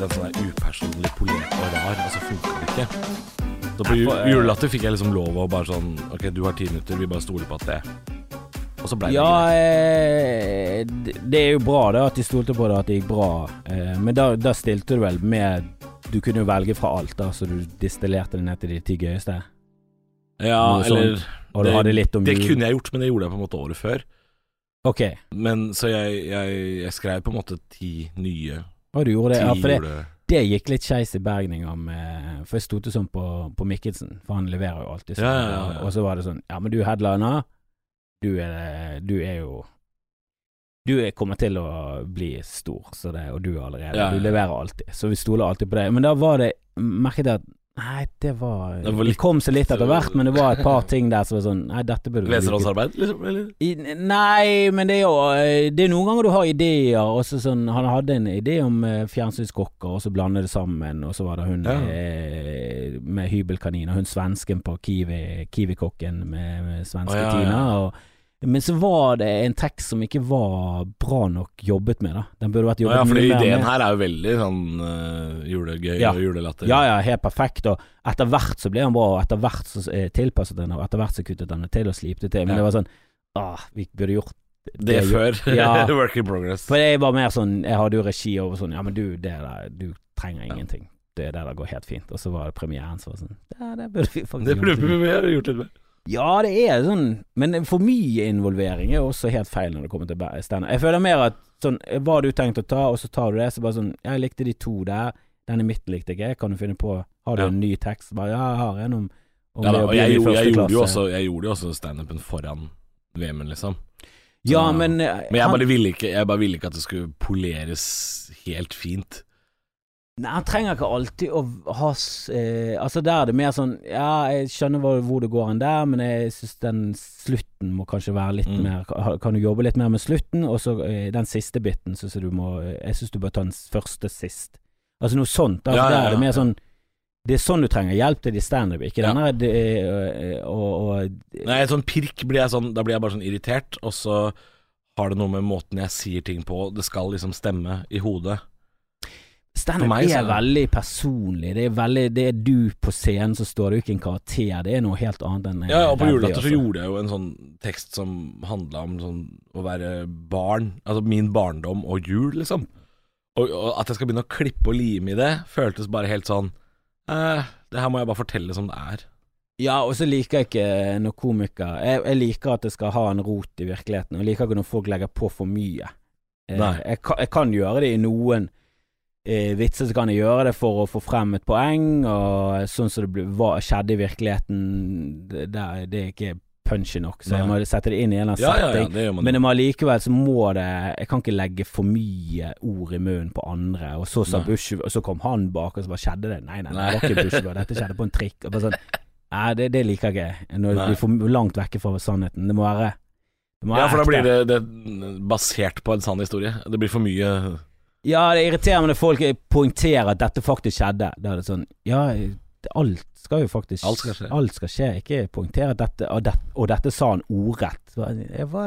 Den sånn der upersonlig polert og rar, og så funka det ikke. Så på ju- eh, julelatter fikk jeg liksom lov å bare sånn Ok, du har ti minutter, vi bare stoler på at det Og så ble det Ja, eh, det det er jo bra da, at de stolte på det, at det gikk bra. Eh, men da, da stilte du vel med Du kunne jo velge fra alt, da, så du distillerte det ned til de ti gøyeste. Ja, noe eller Og du Det- hadde litt om Det jul. kunne jeg gjort, men det gjorde jeg på en måte året før. Ok, Men Så jeg, jeg, jeg skrev på en måte ti nye. Og du gjorde det. Ja, for det, det gikk litt skeis i gang med For jeg stolte sånn på, på Mikkelsen, for han leverer jo alltid sånn. Ja, ja, ja. Og så var det sånn Ja, men du headliner. Du er, du er jo Du er, kommer til å bli stor, så det, og du er allerede Du leverer alltid, så vi stoler alltid på deg. Men da var det Merket jeg at Nei, det var, Det var litt, litt- kom seg litt etter hvert, men det var et par ting der som var sånn Nei, dette burde. Leserhåndsarbeid, liksom? Eller? I- Nei, men det er jo eh, Det er noen ganger du har ideer, og så sånn Han hadde en idé om eh, fjernsynskokker, og så blander det sammen, og så var det hun Ja. eh, med hybelkanin, og hun svensken på Kiwi, Kiwi-kokken med, med svenske Å, ja, ja. Tina. Og, men så var det en tekst som ikke var bra nok jobbet med, da. Den burde vært jobbet ja, for mye ideen med. her er jo veldig sånn uh, julegøy Ja. og julelatter. Ja, ja, helt perfekt. Og etter hvert så ble han bra, og etter hvert så eh, tilpasset den, og etter hvert så kuttet han til og slipte til. Men Ja. det var sånn Ah, vi burde gjort Det det før Ja. Work in progress. For jeg var mer sånn Jeg hadde jo regi over sånn Ja, men du, det der Du trenger Ja. ingenting. Det der går helt fint. Og så var det premieren som var sånn Ja, det burde vi faktisk Det burde vi gjort litt mer. Ja, det er sånn Men for mye involvering er også helt feil når det kommer til standup. Jeg føler mer at sånn Hva du tenkt å ta, og så tar du det. Så bare sånn Jeg likte de to der. Den i midten likte jeg. Kan du finne på Har du Ja. en ny tekst? Bare Ja, jeg har en om, om Ja, da, og jeg, gjorde, jeg, gjorde jo også, jeg gjorde jo også standupen foran VM-en, liksom. Ja, men Men jeg bare, ville ikke, jeg bare ville ikke at det skulle poleres helt fint. Nei, han trenger ikke alltid å ha eh, Altså, der er det mer sånn Ja, jeg skjønner hvor, hvor det går hen der, men jeg syns den slutten må kanskje være litt Mm. mer kan, kan du jobbe litt mer med slutten? Og så eh, den siste biten syns jeg du må Jeg syns du bør ta den første sist. Altså noe sånt. Altså, Ja, ja, Der er det mer ja. sånn Det er sånn du trenger hjelp til i standup, ikke Ja. denne det, eh, og, og Nei, sånn pirk blir jeg sånn Da blir jeg bare sånn irritert, og så har det noe med måten jeg sier ting på Det skal liksom stemme i hodet. Standup så er er veldig personlig. Det er veldig Det er du på scenen, så står du ikke en karakter. Det er noe helt annet enn Ja, og på Revy, julelatter så altså. gjorde jeg jo en sånn tekst som handla om sånn å være barn. Altså min barndom og jul, liksom. Og, og at jeg skal begynne å klippe og lime i det, føltes bare helt sånn eh, Det her må jeg bare fortelle som det er. Ja, og så liker jeg ikke når komikere jeg, jeg liker at det skal ha en rot i virkeligheten, og jeg liker ikke når folk legger på for mye. Eh, jeg, kan, jeg kan gjøre det i noen eh, vitser, så kan jeg gjøre det for å få frem et poeng, og sånn som det ble, hva skjedde i virkeligheten, det, det, er ikke punchy nok, så jeg må sette det inn i en eller annen Ja, ja, ja, setting. Men det må allikevel så må det Jeg kan ikke legge for mye ord i munnen på andre. Og så sa Bush Og så kom han bak, og så bare skjedde det. Nei, nei, Nei. det var ikke Bush. Dette skjedde på en trikk. Og bare sånn Nei, det, det liker jeg ikke. Når Nei. blir for langt vekke fra sannheten. Det må være det må ja, for da blir det, det basert på en sann historie. Det blir for mye Ja, det irriterer meg når folk poengterer at dette faktisk skjedde. Da er det sånn Ja, alt skal jo faktisk Alt skal skje. alt skal skje. Ikke poengtere at dette og, det, og dette sa han ordrett. Hva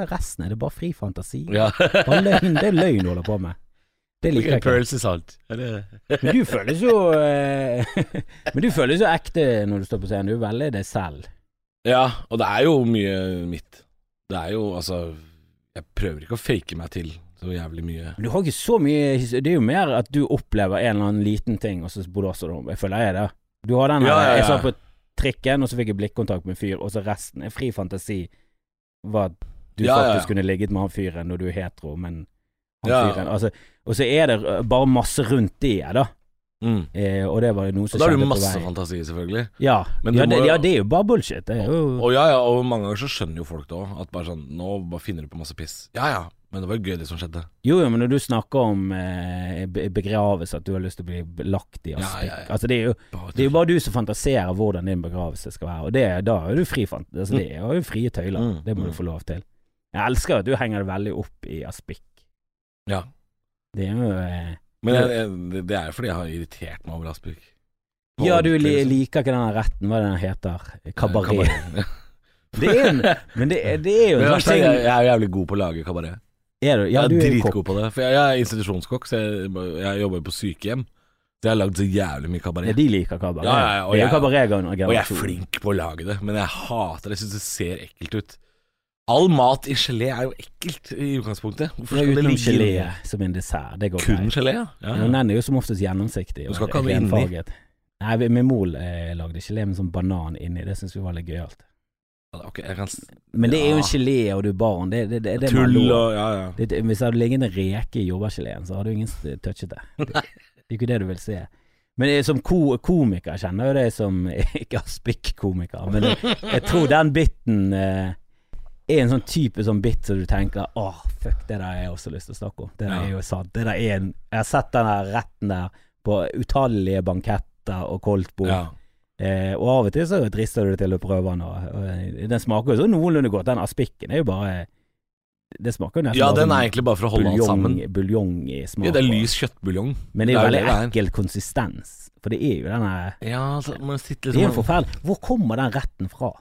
er resten? Er det bare fri fantasi? Ja. Bare løgn, det er løgn du holder på med. Det liker jeg ikke. Pearls i salt. Eller Men du føles jo eh, Men du føles jo ekte når du står på scenen. Du er veldig deg selv. Ja, og det er jo mye mitt. Det er jo altså Jeg prøver ikke å fake meg til så jævlig mye. Du har ikke så mye Det er jo mer at du opplever en eller annen liten ting, og så blåser det om. Jeg føler jeg er det. Du har den her Ja, ja. Jeg satt på trikken, og så fikk jeg blikkontakt med en fyr, og så resten er fri fantasi. At du faktisk kunne ligget med han fyren når du er hetero, men han altså, Og så er det bare masse rundt det, da. Mm. Eh, og det var jo noe Og vei. da har du masse fantasi, selvfølgelig. Ja, Men ja, det, jo- ja, det er jo bare bullshit. Det jo Og ja, ja, og mange ganger så skjønner jo folk det òg. At bare sånn Nå bare finner du på masse piss. Ja ja, men det var jo gøy det som skjedde. Jo, jo, men når du snakker om eh, begravelse, at du har lyst til å bli lagt i aspik ja, ja. Altså, det er jo det er jo bare du som fantaserer hvordan din begravelse skal være, og det, da er du fri fant... Altså, det er jo frie tøyler. Mm, Det må mm. du få lov til. Jeg elsker at du henger det veldig opp i aspik. Ja. Det er jo eh, Men jeg, jeg, det- er fordi jeg har irritert meg over Aspik. På Ja, du li, liksom. liker ikke den retten, hva den heter? Kabaret. Kabaret. Det er, en- men det, det er jo en sånn ting jeg, jeg er jævlig god på å lage kabaret. Er du? Ja, jeg du er er jo dritgod på det. For jeg, jeg er institusjonskokk, så jeg, jeg jobber på sykehjem. Så jeg har lagd så jævlig mye kabaret. Ja, de liker kabaret. Ja, ja, og er jeg- Og jeg er flink på å lage det, men jeg hater det. Jeg syns det ser ekkelt ut. All mat i gelé er jo ekkelt i utgangspunktet. Hvorfor skal det ligge gelé som en dessert. Det går Kun greit. gelé, ja. ja, ja. den er jo som oftest gjennomsiktig. Du skal ikke ha det inni. Nei, vi- med eh, lagde gelé med sånn banan inni. Det syns vi var litt gøyalt. Ok, jeg kan s- Men det er jo en gelé, og du er barn. Det, det, det, det er Tull og Ja, ja. Det, hvis det hadde ligget en reke i jordbærgeleen, så hadde jo ingen touchet det. Det, er ikke det du vil se. Men jeg, som ko komiker kjenner jo det som Ikke aspikk-komiker, men jeg, jeg tror den biten eh, er en sånn type sånn bit som du tenker Åh, fuck, det der har jeg også lyst til å snakke om. Det der Ja. er jo sant. Det der er en Jeg har sett den der retten der på utallige banketter og koldtbord. ja. Eh, og av og til så drister du deg til å prøve den, og, og eh, den smaker jo så noenlunde godt. Den aspikken er jo bare Det smaker jo nesten ja, den er egentlig bare for å holde alt sammen. buljong, buljong i smak. Ja, det er lys kjøttbuljong. Men det er jo veldig ekkel konsistens. For det er jo den der Ja, så må sitte litt Det er jo forferdelig. Hvor kommer den retten fra?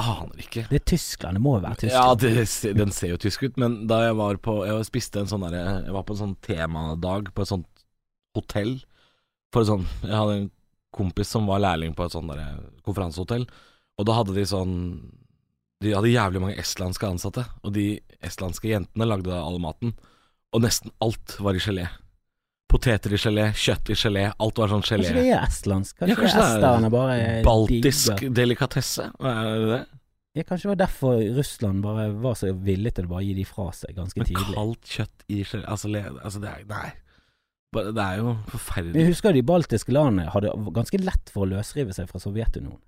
Aner ikke. Det er Tyskland. Det må jo være Ja, det, den ser jo tysk ut, men da jeg var på Jeg spiste en sånn derre Jeg var på en sånn temadag på et sånt hotell. For sånn Jeg hadde en kompis som var lærling på et sånt derre konferansehotell, og da hadde de sånn De hadde jævlig mange estlandske ansatte, og de estlandske jentene lagde all maten, og nesten alt var i gelé. Poteter i gelé, kjøtt i gelé, alt var sånn gelé. Kanskje det er estlandsk? Kanskje, Ja, kanskje er er esterne bare Baltisk digger- delikatesse, er det det? Ja, kanskje det var derfor Russland bare var så villig til å bare gi de fra seg ganske Men tidlig. kaldt kjøtt i gelé Altså, altså det er Nei. Det er jo forferdelig. jeg husker de baltiske landene hadde ganske lett for å løsrive seg fra Sovjetunionen.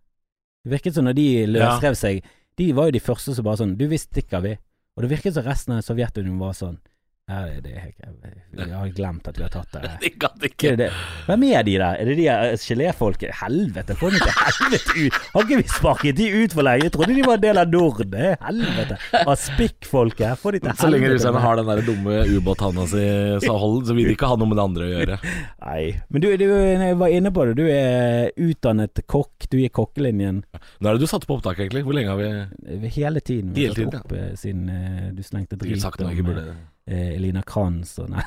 Det virket som når de løsrev seg De var jo de første som bare sånn Du, vi stikker, vi. Og det virket som resten av Sovjetunionen var sånn Nei, det det, jeg, Jeg har glemt at vi har tatt det. det kan Hva ikke er det? Hvem er de der? Er det de eh, geléfolket? Helvete, få dem til helvete ut! Har ikke vi sparket de ut for lenge? Jeg trodde de var en del av Norden. Helvete. Aspik-folket. få de til helvete. Så lenge russerne har den der dumme ubåthanda si, så, hold, så vil de ikke ha noe med det andre å gjøre. Nei. Men du, du jeg var inne på det. Du er utdannet kokk. Du gikk kokkelinjen Når er det du satte på opptak, egentlig? Hvor lenge har vi hele tiden. Vi har Hele tiden, opp ja. siden eh, du slengte drit Sikkert sagt noe ikke burde eh, Elina Kranz og nei.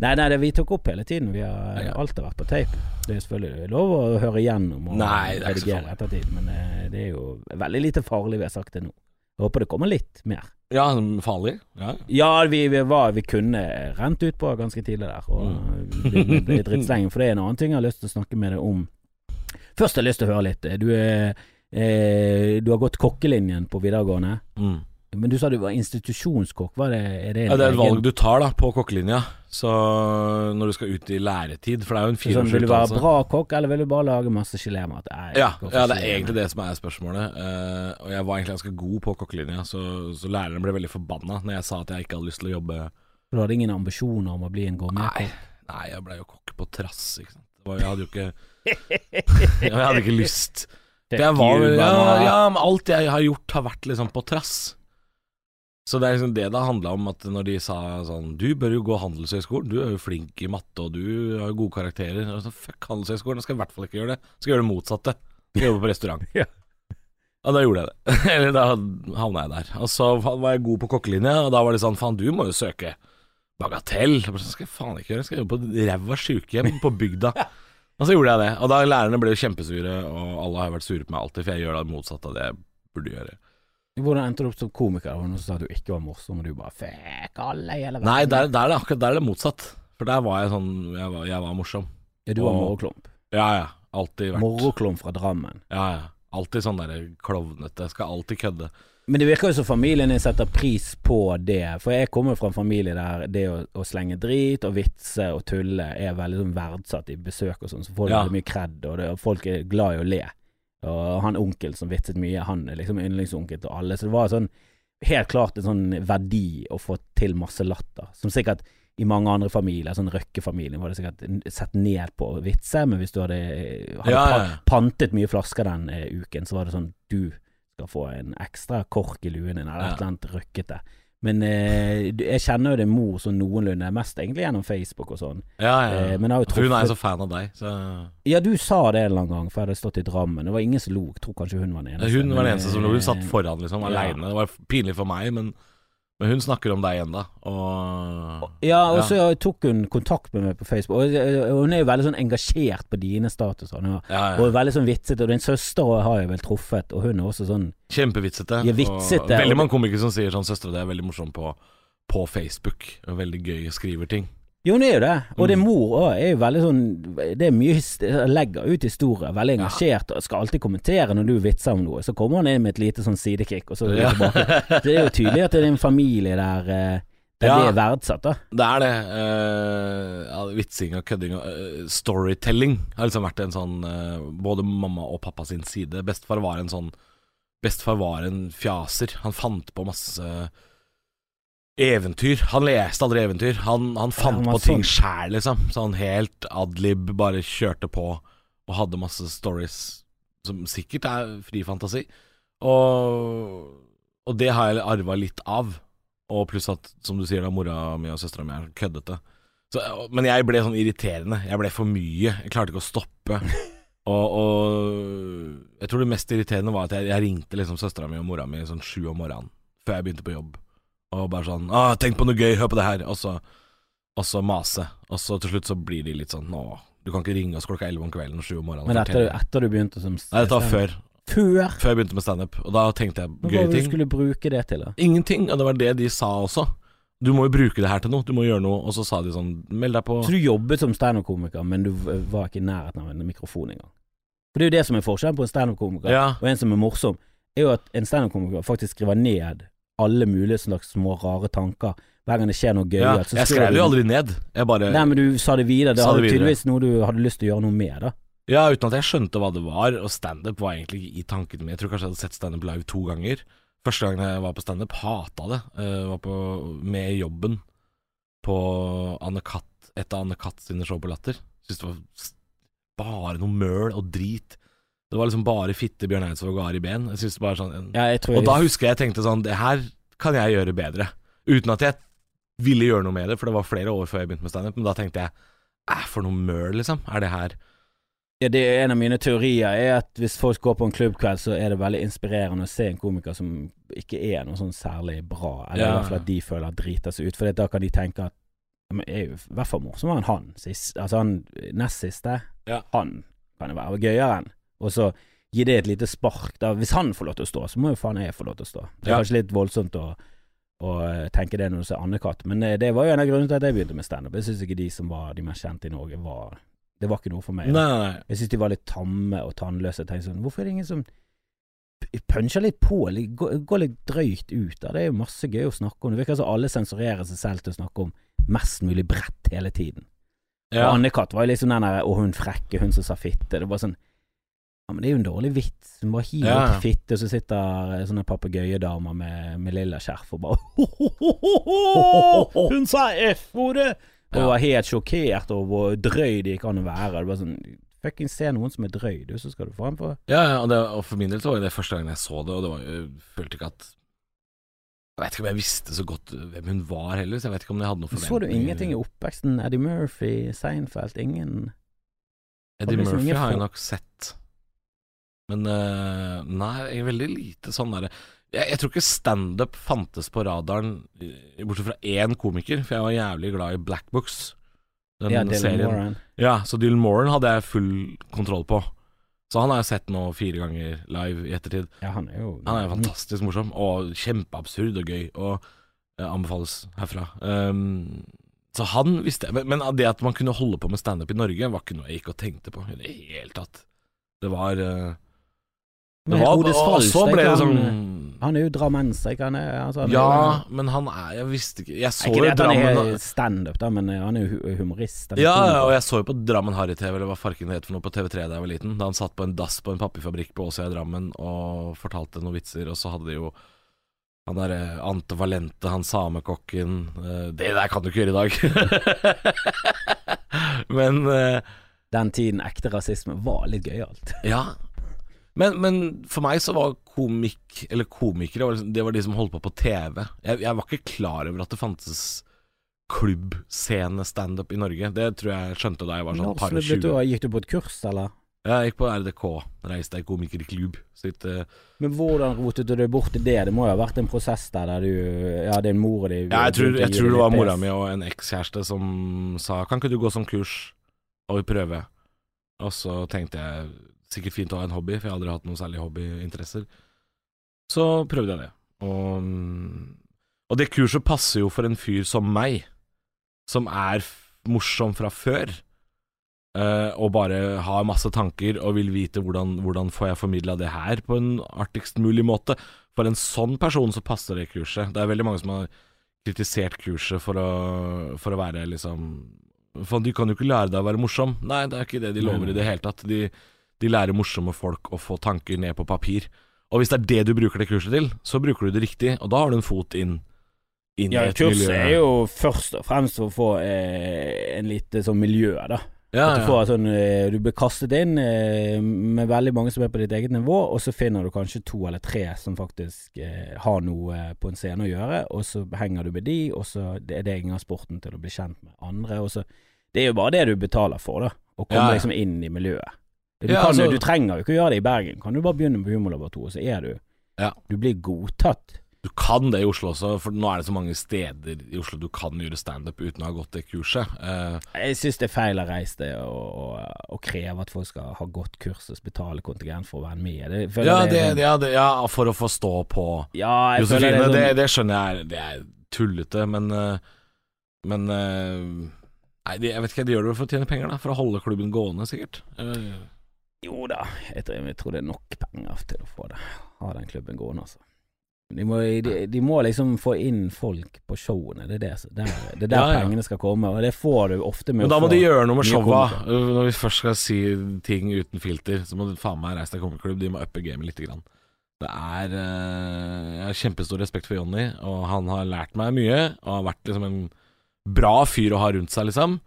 Nei, nei, det, vi tok opp hele tiden. Vi har, Ja. Alt har vært på tape. Det er selvfølgelig lov å høre igjennom og Nei, det er redigere ettertid, men eh, det er jo veldig lite farlig vi har sagt det nå. Jeg håper det kommer litt mer. Ja, farlig? Ja. Ja, vi, vi, var, vi kunne rent ut på ganske tidlig der, og Mm. litt drittslenging. For det er en annen ting jeg har lyst til å snakke med deg om. Først har jeg lyst til å høre litt. Du, er, eh, du har gått kokkelinjen på videregående. Mm. Men du sa du var institusjonskokk. Var det, er det ja, det er et valg du tar da på kokkelinja. Så når du skal ut i læretid, for det er jo en sånn, Vil du være fireårsutdannelse. bra kokk, eller vil du bare lage masse gelémat? Ja, ja, det er egentlig det som er spørsmålet. Uh, og jeg var egentlig ganske god på kokkelinja, så, så læreren ble veldig forbanna når jeg sa at jeg ikke hadde lyst til å jobbe Du hadde ingen ambisjoner om å bli en Nei, gourmetkokk? nei jeg ble jo kokk på trass, ikke sant. Var, jeg hadde jo ikke Jeg hadde ikke lyst. Var, ja, ja, men alt jeg har gjort, har vært liksom på trass. Så det er liksom det det handla om, at når de sa sånn Du bør jo gå handelshøyskolen, du er jo flink i matte, og du har jo gode karakterer. Og så, Fuck handelshøyskolen, jeg skal i hvert fall ikke gjøre det. Jeg skal gjøre det motsatte. Jeg skal jobbe på restaurant. Ja. Og da gjorde jeg det. Eller da havna jeg der. Og så var jeg god på kokkelinja, og da var det sånn Faen, du må jo søke bagatell. Så sånn, skal jeg faen ikke gjøre. Jeg skal jobbe på ræva sjukehjem på bygda. Og så gjorde jeg det. Og da lærerne ble jo kjempesure, og alle har vært sure på meg alltid, for jeg gjør det motsatte av det jeg burde gjøre. Hvordan endte du opp som komiker? Var Det noen som sa at du ikke var morsom, og du bare Fuck alle i hele verden. Nei, der, der er det akkurat der er det motsatt. For der var jeg sånn Jeg var, jeg var morsom. Ja, du var Og- moroklump. Ja, ja. Alltid vært Moroklump fra Drammen. Ja, ja. Alltid sånn derre klovnete. Skal alltid kødde. Men det virker jo som familien din setter pris på det. For jeg kommer fra en familie der det å, å slenge drit og vitse og tulle er veldig sånn verdsatt i besøk og sånn. Så får du Ja. veldig mye kred, og, det, og folk er glad i å le. Og han onkel som vitset mye, han er liksom yndlingsonkel til alle. Så det var sånn helt klart en sånn verdi å få til masse latter. Som sikkert i mange andre familier, sånn Røkke-familien, var det sikkert sett ned på å vitse, men hvis du hadde, hadde Ja, ja, pantet mye flasker den eh, uken, så var det sånn du skal få en ekstra kork i luen din, eller Ja. et eller annet røkkete. Men eh, jeg kjenner jo din mor sånn noenlunde, mest egentlig gjennom Facebook og sånn. Ja, ja. Eh, ja. men jeg har jo truffet... hun er så fan av deg, så Ja, du sa det en eller annen gang, for jeg hadde stått i Drammen. Det var ingen som lo. Jeg tror kanskje hun var den eneste. Hun var den eneste som lå. Hun satt eh, foran, liksom, aleine. Det var pinlig for meg, men Men hun snakker om deg da. Og Ja, og Ja. så tok hun kontakt med meg på Facebook. Og hun er jo veldig sånn engasjert på dine statuser. Er- ja, Og veldig sånn vitsete. Og din søster har jeg vel truffet, og hun er også sånn Kjempevitsete. Ja, vitsete, og veldig mange komikere som sier sånn 'Søstera di er veldig morsom på, på Facebook'. Veldig gøy skriver ting. Jo, hun er jo det. Og det Mm. mor òg er jo veldig sånn Det er mye Legger ut historier. Veldig engasjert og skal alltid kommentere når du vitser om noe. Så kommer han inn med et lite sånn sidekick, og så er Ja. det tilbake. Det er jo tydelig at det er en familie der eh, der Ja. det er verdsatt, da. Det er det. Uh, ja, vitsing og kødding og uh, storytelling har liksom vært en sånn uh, Både mamma og pappa sin side. Bestefar var en sånn Bestefar var en fjaser. Han fant på masse eventyr. Han leste aldri eventyr. Han, han fant han var på ting sjæl, liksom. Sånn helt adlib, bare kjørte på og hadde masse stories som sikkert er fri fantasi. Og, og det har jeg arva litt av. Og pluss at, som du sier, da mora mi og søstera mi er køddete. Så, men jeg ble sånn irriterende. Jeg ble for mye. Jeg klarte ikke å stoppe. Og, og jeg tror det mest irriterende var at jeg, jeg ringte liksom søstera mi og mora mi sånn sju om morgenen før jeg begynte på jobb. Og bare sånn ah, 'Tenk på noe gøy, hør på det her.' Og så, og så mase. Og så til slutt så blir de litt sånn 'Nå, du kan ikke ringe oss klokka elleve om kvelden og sju om morgenen'. Men etter, fortelle». etter du begynte som Nei, dette var før. Før? Før jeg begynte med standup. Og da tenkte jeg Hva gøye var det du skulle bruke det til, da? Ingenting. Og det var det de sa også. Du må jo bruke det her til noe. Du må gjøre noe. Og så sa de sånn Meld deg på Så du jobbet som standup-komiker, men du var ikke i nærheten av en mikrofon engang? For det er jo det som er forskjellen på en standup-komiker Ja. og en som er morsom, er jo at en standup-komiker faktisk skriver ned alle mulige slags små rare tanker hver gang det skjer noe ja. altså, Jeg skrev det jo aldri ned. Jeg bare Nei, men du sa det videre. Det videre. tydeligvis noe du hadde lyst til å gjøre noe med, da. Ja, uten at jeg skjønte hva det var. Og standup var egentlig ikke i tankene mine. Jeg tror kanskje jeg hadde sett standup live to ganger. Første gangen jeg var på standup, hata det. Jeg var på, med jobben på Anne Katt, et av Anne Katt sine show på Latter. Syns det var bare noe møl og drit. Det var liksom bare fitte, Bjørn Eidsvåg og Ari Behn. Sånn Ja, Og da husker jeg jeg tenkte sånn Det her kan jeg gjøre bedre. Uten at jeg ville gjøre noe med det, for det var flere år før jeg begynte med standup. Men da tenkte jeg Æh, for noe møl, liksom. Er det her ja, det er En av mine teorier er at hvis folk går på en klubbkveld, så er det veldig inspirerende å se en komiker som ikke er noe sånn særlig bra, eller i hvert fall at de føler driter seg ut. For da kan de tenke at ja, men jeg er i hvert fall morsommere enn han. Sist, altså han nest siste. Ja. Han kan jo være gøyere enn. Og så gi det et lite spark. Da. Hvis han får lov til å stå, så må jo faen jeg få lov til å stå. Det er Ja. kanskje litt voldsomt å, å eh, tenke det når du ser Anne-Katt, men eh, det var jo en av grunnene til at jeg begynte med standup. Jeg syns ikke de som var de mest kjente i Norge, var Det var ikke noe for meg. Nei. Jeg syns de var litt tamme og tannløse. Jeg tenkte sånn, Hvorfor er det ingen som puncher litt på, går, går litt drøyt ut? Da? Det er jo masse gøy å snakke om. Det virker som alle sensurerer seg selv til å snakke om mest mulig bredt hele tiden. Ja. Og Anne-Kat var jo liksom den der 'Å, hun frekke, hun som sa fitte'. Det var sånn Ja, men det er jo en dårlig vits. Hun bare hiver Ja, opp fitte, og så sitter sånne papegøyedamer med, med lilla skjerf og bare Hun sa F-ordet! Og var helt sjokkert over hvor drøy det gikk an å være. Det var sånn Fuckings se noen som er drøy, du, så skal du få en på Ja, ja og, det, og for min del så var det første gangen jeg så det, og det var Jeg følte ikke at Jeg vet ikke om jeg visste så godt hvem hun var heller, så jeg vet ikke om jeg hadde noen Så du ingenting i oppveksten? Eddie Murphy, Seinfeld, ingen Eddie liksom Murphy ingen har jeg nok sett. Men eh, nei, jeg er veldig lite sånn derre jeg, jeg tror ikke standup fantes på radaren, eh, bortsett fra én komiker, for jeg var jævlig glad i Black Books. Den Ja, serien. Moran. Ja, så Dylan Moran hadde jeg full kontroll på. Så han har jeg sett nå fire ganger live i ettertid. Ja, han er jo Han er fantastisk morsom, og kjempeabsurd og gøy, og eh, anbefales herfra. Um, så han visste jeg, men, men det at man kunne holde på med standup i Norge, var ikke noe jeg gikk og tenkte på i det hele tatt. Det var eh, og Falsk, så ble det sånn Han er jo drammenser, ikke han? er- Altså, han er Ja, jo- men han er Jeg visste ikke Jeg så Ikke jo det han Drammen er standup, da, men eh, han er jo humorist. er Ja, ja, og jeg så jo på Drammen Harry-TV, eller hva farken het for noe, på TV3 da jeg var liten. Da han satt på en dass på en papirfabrikk på Åsøya i Drammen og fortalte noen vitser, og så hadde de jo han derre Ante Valente, han samekokken eh, Det der kan du ikke gjøre i dag. Men eh, Den tiden ekte rasisme var litt gøyalt. ja. Men, men for meg så var komikk, eller komikere, var liksom- det var de som holdt på på TV. Jeg, jeg var ikke klar over at det fantes klubbscene-standup i Norge. Det tror jeg skjønte da jeg var sånn par og tjue. Gikk du på et kurs, eller? Jeg gikk på RDK, reiste deg komikerklubb. Sitt, uh, Men hvordan rotet du deg bort til det? Det må jo ha vært en prosess der, der du Ja, din mor og de ja, jeg, tror, jeg tror det var mora mi og en ekskjæreste som sa Kan ikke du gå som kurs og prøve? Og så tenkte jeg sikkert fint å ha en hobby, for jeg har aldri hatt noen særlige hobbyinteresser. Så prøvde jeg det. Og, og det kurset passer jo for en fyr som meg, som er morsom fra før. Uh, og bare har masse tanker og vil vite hvordan, hvordan får jeg formidla det her på en artigst mulig måte. For en sånn person så passer det kurset. Det er veldig mange som har kritisert kurset for å, for å være liksom For du kan jo ikke lære deg å være morsom. Nei, det er ikke det de lover i det hele tatt. De, de lærer morsomme folk å få tanker ned på papir. Og hvis det er det du bruker det kurset til, så bruker du det riktig, og da har du en fot inn, inn Ja, kurset miljø. er jo først og fremst for å få eh, en lite sånn miljø, da. ja, At du, ja. sånn, eh, du blir kastet inn eh, med veldig mange som er på ditt eget nivå, og så finner du kanskje to eller tre som faktisk eh, har noe på en scene å gjøre, og så henger du med de, og så er det ingen av sporten til å bli kjent med andre. Og så, det er jo bare det du betaler for, da. Å komme ja. liksom inn i miljøet. Du, Ja, kan, altså- jo- du trenger jo ikke å gjøre det i Bergen. Kan du bare begynne på Humorlaboratoriet, så er du Ja. Du blir godtatt. Du kan det i Oslo også, for nå er det så mange steder i Oslo du kan gjøre standup uten å ha gått det kurset. Uh, Jeg syns det er feil å reise det og, og, og kreve at folk skal ha gått kurs og betale kontingent for å være med. Det, ja, det det, ja, ja, for å få stå på Ja, Josefine, det det, sånn, det skjønner jeg det er tullete, men eh, Men eh, Nei, jeg vet ikke, de gjør det for å tjene penger, da. For å holde klubben gående, sikkert. Eh, Jo da, jeg tror, jeg tror det er nok penger til å få det. Ha den klubben gående, altså. De må, de, de må liksom få inn folk på showene. Det er det, som- der, det er der Ja, ja. pengene skal komme, og det får du ofte med Men da må du de gjøre noe med showa. Uh, Når vi først skal si ting uten filter, så må du faen meg reise deg komikerklubb. De må uppe gamet lite grann. Det er eh, Jeg har kjempestor respekt for Jonny, og han har lært meg mye. Og har vært liksom en bra fyr å ha rundt seg, liksom.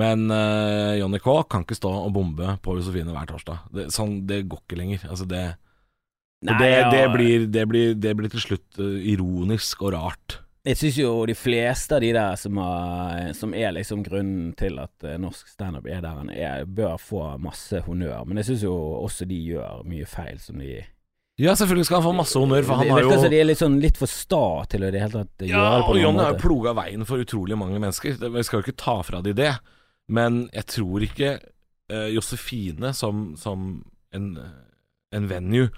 Men uh, Johnny K kan ikke stå og bombe på Josefine hver torsdag. Det, sånn, det går ikke lenger. Altså, det Nei, det, ja, det, blir, det, blir, det blir til slutt uh, ironisk og rart. Jeg syns jo de fleste av de der som, har, som er liksom grunnen til at eh, norsk standup er der den er, bør få masse honnør. Men jeg syns jo også de gjør mye feil som de Ja, selvfølgelig skal han få masse honnør, for han har jo altså, de er litt sånn litt for sta til å i det hele tatt Ja, gjøre det på og noen Jonny har jo måte. ploga veien for utrolig mange mennesker. Vi skal jo ikke ta fra de det. Men jeg tror ikke uh, Josefine som, som en, en venue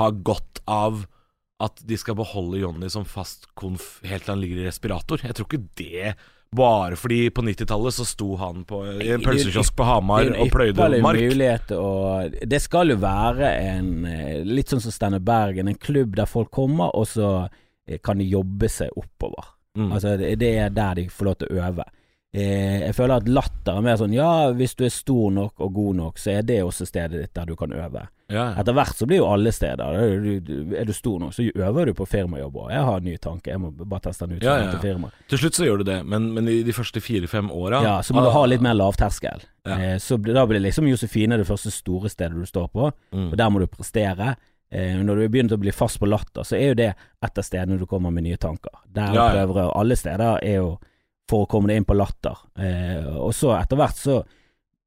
har godt av at de skal beholde Jonny som fast konf helt til han ligger i respirator. Jeg tror ikke det bare fordi på 90-tallet så sto han på, i en pølsekiosk på Hamar og pløyde mark. mulighet, og det skal jo være en eh, Litt sånn som Steinar Bergen, en klubb der folk kommer, og så eh, kan de jobbe seg oppover. Mm. Altså, det det er der de får lov til å øve. Eh, jeg føler at latter er mer sånn Ja, hvis du er stor nok og god nok, så er det også stedet ditt der du kan øve. Ja. Etter hvert så blir jo alle steder Er du, er du stor nok, så øver du på firmajobb òg. Jeg har en ny tanke, jeg må bare teste den ut. Ja, ja, til firma. Til slutt så gjør du det, men, men i de første fire-fem åra Ja, så må du ha litt mer lavterskel. Eh, så da blir liksom Josefine det første store stedet du står på, mm. og der må du prestere. Eh, når du begynner å bli fast på latter, så er jo det et av stedene du kommer med nye tanker. Der Ja, ja. prøver alle steder er jo for å komme deg inn på latter. Eh, og så etter hvert så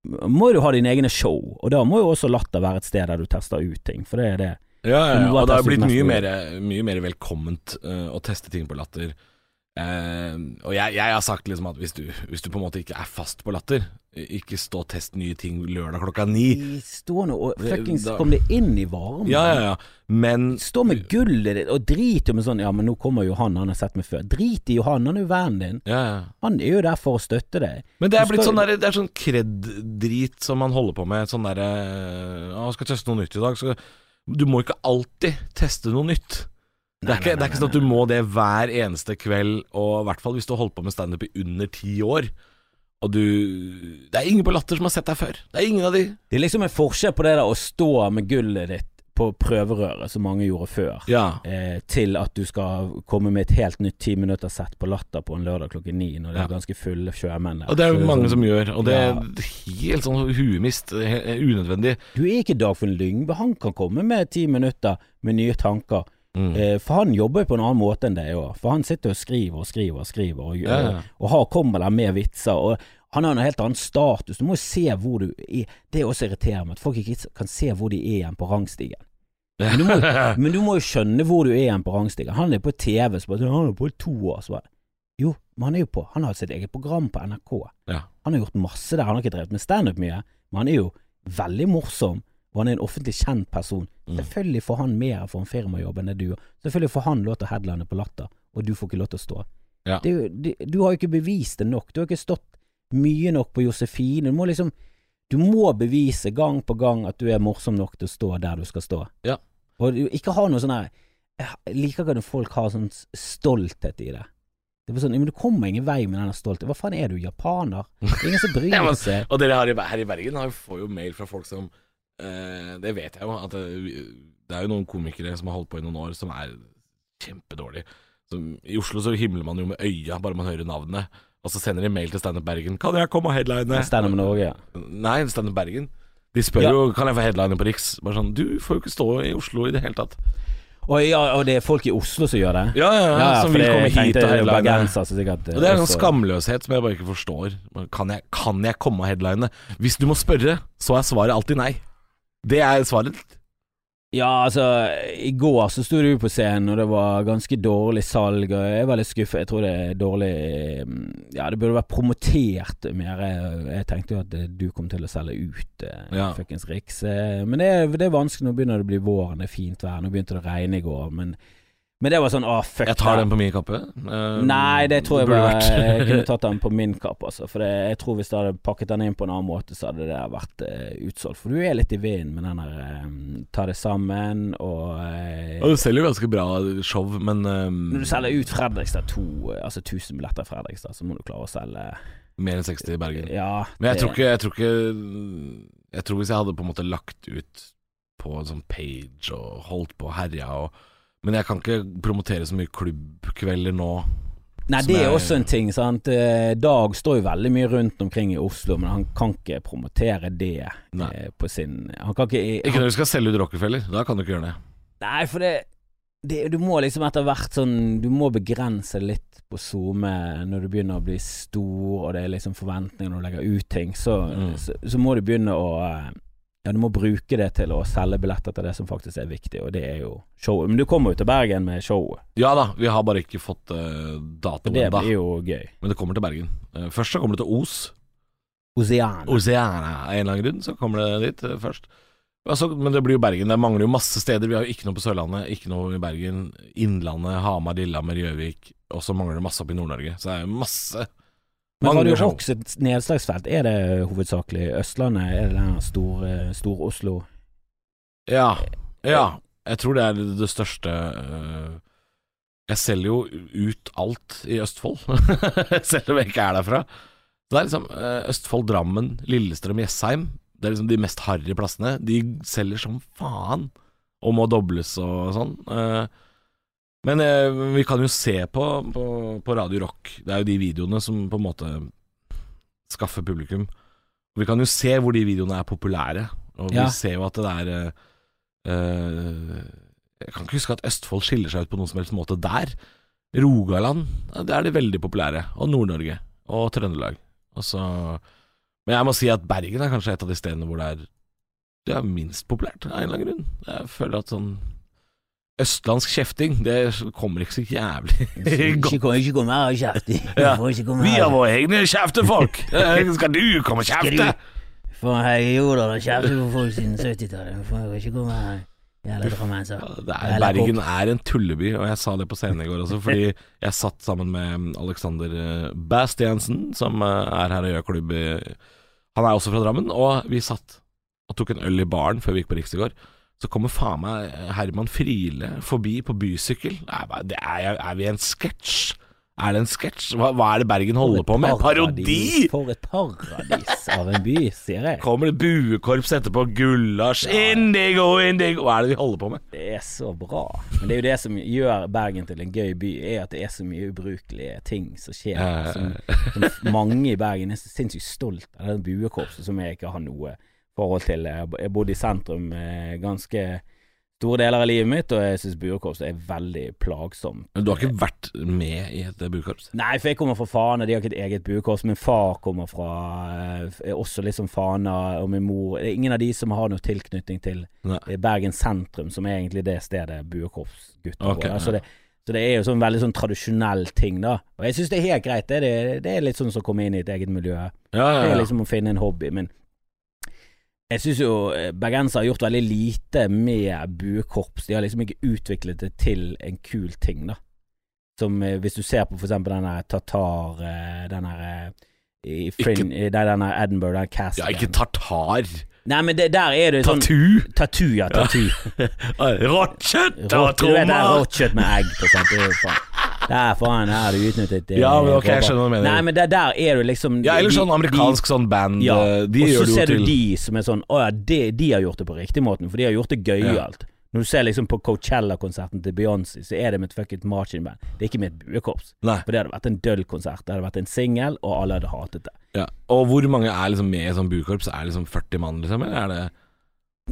må du ha dine egne show, og da må jo også latter være et sted der du tester ut ting, for det er det. Ja, ja, ja. og det har blitt mye mer, mye mer velkomment uh, å teste ting på Latter. Eh, og jeg, jeg har sagt liksom at hvis du, hvis du på en måte ikke er fast på Latter, ikke stå og test nye ting lørdag klokka ni. Stå nå og fuckings kom det inn i varmen. Ja, ja, ja. Men Stå med gullet ditt, og drit jo med sånn Ja, men nå kommer Johan, han har sett meg før. Drit i Johan, han er jo vennen din. ja, ja. Han er jo der for å støtte deg. Men det er blitt skal- sånn der, Det er sånn kred-drit som man holder på med. Sånn derre Å, skal teste noe nytt i dag. Så du må ikke alltid teste noe nytt. Det er, ikke, det er ikke sånn at du må det hver eneste kveld, og i hvert fall hvis du har holdt på med standup i under ti år. Og du Det er ingen på Latter som har sett deg før. Det er ingen av de. Det er liksom en forskjell på det der å stå med gullet ditt på prøverøret, som mange gjorde før, Ja. eh, til at du skal komme med et helt nytt ti minutter sett på Latter på en lørdag klokken ni, når det Ja. er ganske fulle sjømenn der. Og det er jo mange sånn- som gjør, og det Ja. er helt sånn huemist. Unødvendig. Du er ikke Dagfinn Lyngbe, han kan komme med ti minutter med nye tanker. Mm. Eh, for han jobber jo på en annen måte enn deg òg. For han sitter og skriver og skriver og skriver, og, Ja, ja. og har, kommer der med vitser. Og Han har en helt annen status. Du må jo se hvor du er. Det er også irriterende at folk ikke kan se hvor de er igjen på rangstigen. Men du, må, men du må jo skjønne hvor du er igjen på rangstigen. Han er på TV, så bare sånn, Han er på i to år, så bare Jo, men han er jo på Han har sitt eget program på NRK. Ja. Han har gjort masse der. Han har ikke drevet med standup mye, men han er jo veldig morsom. Og han er en offentlig kjent person. Mm. Selvfølgelig får han mer for en firmajobb enn det du gjør. Selvfølgelig får han lov til å headline på Latter, og du får ikke lov til å stå. Ja. Det det, du har jo ikke bevist det nok. Du har ikke stått mye nok på Josefine. Du må liksom Du må bevise gang på gang at du er morsom nok til å stå der du skal stå. Ja. Og du ikke ha noe sånn her Jeg liker ikke når folk har sånn stolthet i det. Det er bare sånn, men Du kommer ingen vei med denne stoltheten. Hva faen er du, japaner? Ingen som ingen som Ja, bryr men- seg. Og dere her i, her i Bergen har, får jo mail fra folk som eh, Det vet jeg jo, at det, det er jo noen komikere som har holdt på i noen år, som er kjempedårlige. Som, I Oslo så himler man jo med øya bare man hører navnet. Og så sender de mail til Standup Bergen. 'Kan jeg komme og headline?' Standup Norge. Nei, Standup Bergen. De spør Ja. jo 'Kan jeg få headline på Riks?' Bare sånn 'Du får jo ikke stå i Oslo i det hele tatt'. Og, ja, og det er folk i Oslo som gjør det? Ja, ja, ja, som for vil komme hit og headline. som sikkert Og Det er en sånn skamløshet som jeg bare ikke forstår. Kan jeg, kan jeg komme og headline? Hvis du må spørre, så er svaret alltid nei. Det er svaret. Ja, altså, i går så sto du på scenen, og det var ganske dårlig salg, og jeg var litt skuffet. Jeg tror det er dårlig mm, Ja, det burde vært promotert mer. Jeg, tenkte jo at eh, du kom til å selge ut eh, Ja. fuckings Riks. eh, Men det er, det er vanskelig. Nå begynner det å bli våren, det er fint vær. Nå begynte det å regne i går, men, men det var sånn Å, fuck Jeg tar den på min kappe. Uh, Nei, det tror jeg bare Jeg kunne tatt den på min kappe, altså. For det, jeg tror hvis du hadde pakket den inn på en annen måte, så hadde det vært uh, utsolgt. For du er litt i vinden med den der eh, ta det sammen og uh, Og du selger jo ganske bra show, men eh, Når du selger ut Fredrikstad to, eh, altså 1000 billetter i Fredrikstad, så må du klare å selge mer enn 60 i Bergen. Ja. Men jeg tror ikke Jeg tror ikke Jeg tror hvis jeg hadde på en måte lagt ut på en sånn page og holdt på og herja og Men jeg kan ikke promotere så mye klubbkvelder nå. Nei, det er også en ting, sant. Eh, Dag står jo veldig mye rundt omkring i Oslo, men han kan ikke promotere det Nei. eh, på sin Han kan ikke Ikke når du skal selge ut Rockefeller. Da kan du ikke gjøre det. Nei, for det, det Du må liksom etter hvert sånn Du må begrense litt på SoMe når du begynner å bli stor, og det er liksom forventninger når du legger ut ting. Så, Mm. så, så må du begynne å eh, Ja, du må bruke det til å selge billetter til det som faktisk er viktig, og det er jo showet. Men du kommer jo til Bergen med showet, Ja da, vi har bare ikke fått uh, og ennå. det blir jo gøy. Men det kommer til Bergen. Uh, først så kommer det til Os. Oseana. Oseana. av en eller annen grunn, så kommer det dit uh, først. Altså, men det blir jo Bergen. Det mangler jo masse steder. Vi har jo ikke noe på Sørlandet, ikke noe i Bergen. Innlandet, Hamar, Lillehammer, Gjøvik. Og så mangler det masse oppe i Nord-Norge. Så det er masse Men har Radio jo også et nedslagsfelt, er det hovedsakelig Østlandet? Er det den store Stor-Oslo? Ja. Ja. Jeg tror det er det største øh, Jeg selger jo ut alt i Østfold, selv om jeg ikke er derfra. Så det er liksom øh, Østfold, Drammen, Lillestrøm, Jessheim. Det er liksom de mest harry plassene. De selger som faen, og må dobles og sånn. Eh, Men eh, vi kan jo se på, på, på Radio Rock. Det er jo de videoene som på en måte skaffer publikum. Vi kan jo se hvor de videoene er populære, og vi Ja. ser jo at det er eh, eh, Jeg kan ikke huske at Østfold skiller seg ut på noen som helst måte der. Rogaland, det er de veldig populære. Og Nord-Norge. Og Trøndelag. Og så Men jeg må si at Bergen er kanskje et av de stedene hvor det er Det er minst populært, av en eller annen grunn. Jeg føler at sånn Østlandsk kjefting, det kommer ikke så jævlig godt. Ikke ikke kom her og kjefte. Ja. Vi har våre egne kjeftefolk! Eh, Skal du komme og kjefte? For jeg gjorde det kjefte på folk siden 70-tallet. Du får ikke komme her. Det er, Bergen er en tulleby, og jeg sa det på scenen i går også, fordi jeg satt sammen med Alexander eh, Bastiansen, som eh, er her og gjør klubb Han er også fra Drammen, og vi satt og tok en øl i baren før vi gikk på Riks i går. Så kommer faen meg Herman Friele forbi på bysykkel. Nei, det er, er vi en sketsj? Er det en sketsj? Hva, hva er det Bergen holder på med? Parodi! For et paradis av en by, sier jeg. Kommer det buekorps etterpå? Gulasj, indigo, indigo Hva er det vi holder på med? Det er så bra. Men det er jo det som gjør Bergen til en gøy by, er at det er så mye ubrukelige ting som skjer. Eh, Som, som mange i Bergen er så sinnssykt stolt av det buekorpset som jeg ikke har noe forhold til. Jeg har bodd bodde i sentrum eh, ganske store deler av livet mitt, og jeg syns buekorps er veldig plagsomt. Men du har ikke vært med i et buekorps? Nei, for jeg kommer fra Fana, de har ikke et eget buekorps. Min far kommer fra eh, er også liksom Fana, og min mor Det er ingen av de som har noe tilknytning til Nei. eh, Bergen sentrum, som er egentlig det stedet buekorpsgutter okay, går. ja. Altså det, så det er jo sånn veldig sånn tradisjonell ting, da. Og jeg syns det er helt greit. Det det, det er litt sånn som å komme inn i et eget miljø. Ja, ja, Det er liksom å finne en hobby, men jeg syns jo eh, bergensere har gjort veldig lite med buekorps. De har liksom ikke utviklet det til en kul ting, da. Som eh, hvis du ser på for eksempel den der Tatar eh, Den der i Frin, i- Det den der Edinburgh, den casten. ja, ikke tartar. Nei, men det, der er det sånn Tattoo! Tattoo, ja. Tattoo. Rått kjøtt og det er trommer! rått kjøtt med egg, for eksempel. Det er jo. Der faen her har du utnyttet Det, Ja, men ok, jeg skjønner hva du mener. Nei, men det, der er du liksom Ja, eller sånn amerikansk sånn band. Ja, eh, De og så ser du de som er sånn Å ja, de, de har gjort det på riktig måten, for de har gjort det gøyalt. Når du ser liksom på Coachella-konserten til Beyoncé, så er det med et fucket marching band. Det er ikke med et buekorps. Nei. For det hadde vært en døll konsert. Det hadde vært en singel, og alle hadde hatet det. Ja. Og hvor mange er liksom med i sånn buekorps? Er det liksom 40 mann, liksom? Eller er det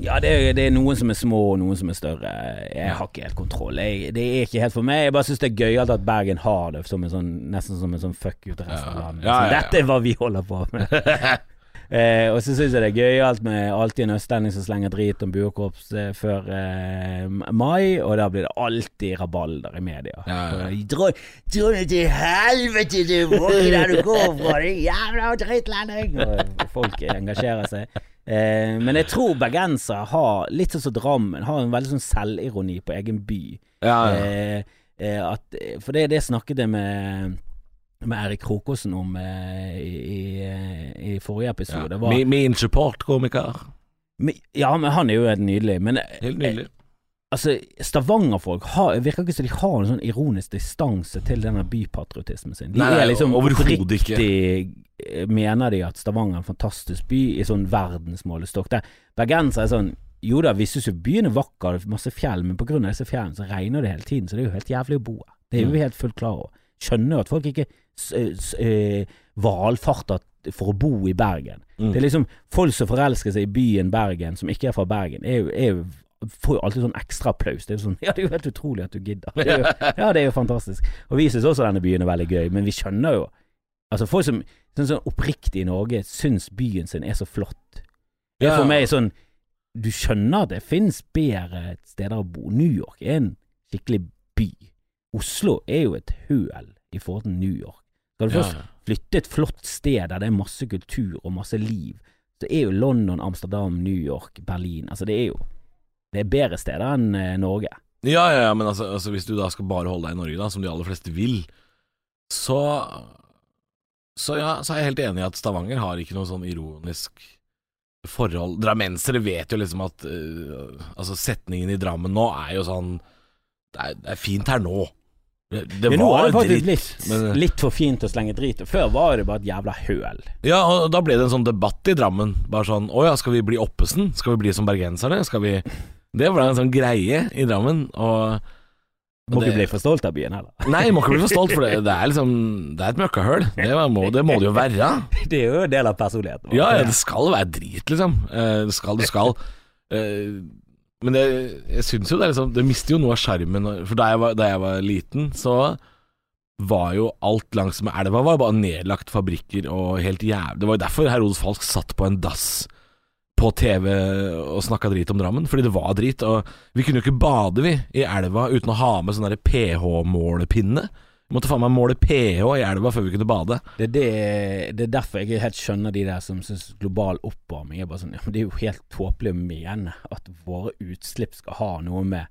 Ja, det er, det er noen som er små, og noen som er større. Jeg har ikke helt kontroll. Jeg, det er ikke helt for meg. Jeg bare syns det er gøyalt at Bergen har det som en sånn, nesten som en sånn fuck ut resten av landet. Ja, ja, ja. Dette er hva vi holder på med. Eh, og så syns jeg det er gøyalt med alltid en østlending som slenger drit om buekorps eh, før eh, mai, og da blir det alltid rabalder i media. Ja, ja. Dra, deg til helvete, du! våger der du går fra, din jævla drittlending! Og folk engasjerer seg. Eh, men jeg tror bergensere har, litt sånn som Drammen, har en veldig sånn selvironi på egen by. Ja, ja. Eh, eh, at, for det, det snakket jeg med med Erik Krokåsen om eh, i, i, i forrige episode. ja. Var, Min, min supportkomiker. ja, men han er jo helt nydelig. Men Helt nydelig. altså, Stavanger-folk virker ikke som de har en sånn ironisk distanse til denne bypatriotismen sin. De Nei, er liksom oppriktig eh, mener de at Stavanger er en fantastisk by i sånn verdensmålestokk. Der bergensere er sånn Jo da, vi syns jo byen er vakker, masse fjell, men pga. disse fjellene så regner det hele tiden, så det er jo helt jævlig å bo her. Det er Mm. jo helt fullt klar over. Skjønner at folk ikke s- eh, valfarter for å bo i Bergen. Mm. Det er liksom folk som forelsker seg i byen Bergen, som ikke er fra Bergen, er jo, er jo får jo alltid sånn ekstra applaus. Det er jo sånn Ja, det er jo helt utrolig at du gidder. Det jo, ja, det er jo fantastisk. Og vi syns også denne byen er veldig gøy, men vi skjønner jo Altså, folk som sånn, sånn oppriktig i Norge syns byen sin er så flott. Det er for meg sånn Du skjønner at det fins bedre steder å bo. New York er en skikkelig by. Oslo er jo et høl i forhold til New York. Skal du først flytte et flott sted der det er masse kultur og masse liv, så er jo London, Amsterdam, New York, Berlin Altså, det er jo Det er bedre steder enn eh, Norge. Ja, ja, ja, men altså, altså hvis du da skal bare holde deg i Norge, da, som de aller fleste vil, så Så ja, så er jeg helt enig i at Stavanger har ikke noe sånn ironisk forhold. Drammensere vet jo liksom at uh, Altså, setningen i Drammen nå er jo sånn Det er, det er fint her nå. Det, det Men nå var det faktisk dritt. litt, men- litt for fint å slenge drit. Før var det bare et jævla høl. Ja, og da ble det en sånn debatt i Drammen. Bare sånn Å ja, skal vi bli Oppesen? Skal vi bli som bergenserne? Skal vi Det ble en sånn greie i Drammen, og Må det- ikke bli for stolt av byen heller. Nei, må ikke bli for stolt, for det, det er liksom Det er et møkkahull. Det må, det må det jo være. Det er jo en del av personligheten. Ja, ja, det skal være drit, liksom. Eh, Det skal, det skal. Eh, Men det, jeg syns jo det er liksom Det mister jo noe av skjermen. For da jeg, var, da jeg var liten, så var jo alt langs med elva var bare nedlagt fabrikker og helt jævlig Det var jo derfor Herodes Falsk satt på en dass på TV og snakka drit om Drammen, fordi det var drit. Og vi kunne jo ikke bade, vi, i elva uten å ha med sånn pH-målepinne. Måtte faen meg måle pH i elva før vi kunne bade. Det, det, det er derfor jeg ikke helt skjønner de der som syns global oppvarming er bare sånn ja, men Det er jo helt tåpelig å mene at våre utslipp skal ha noe med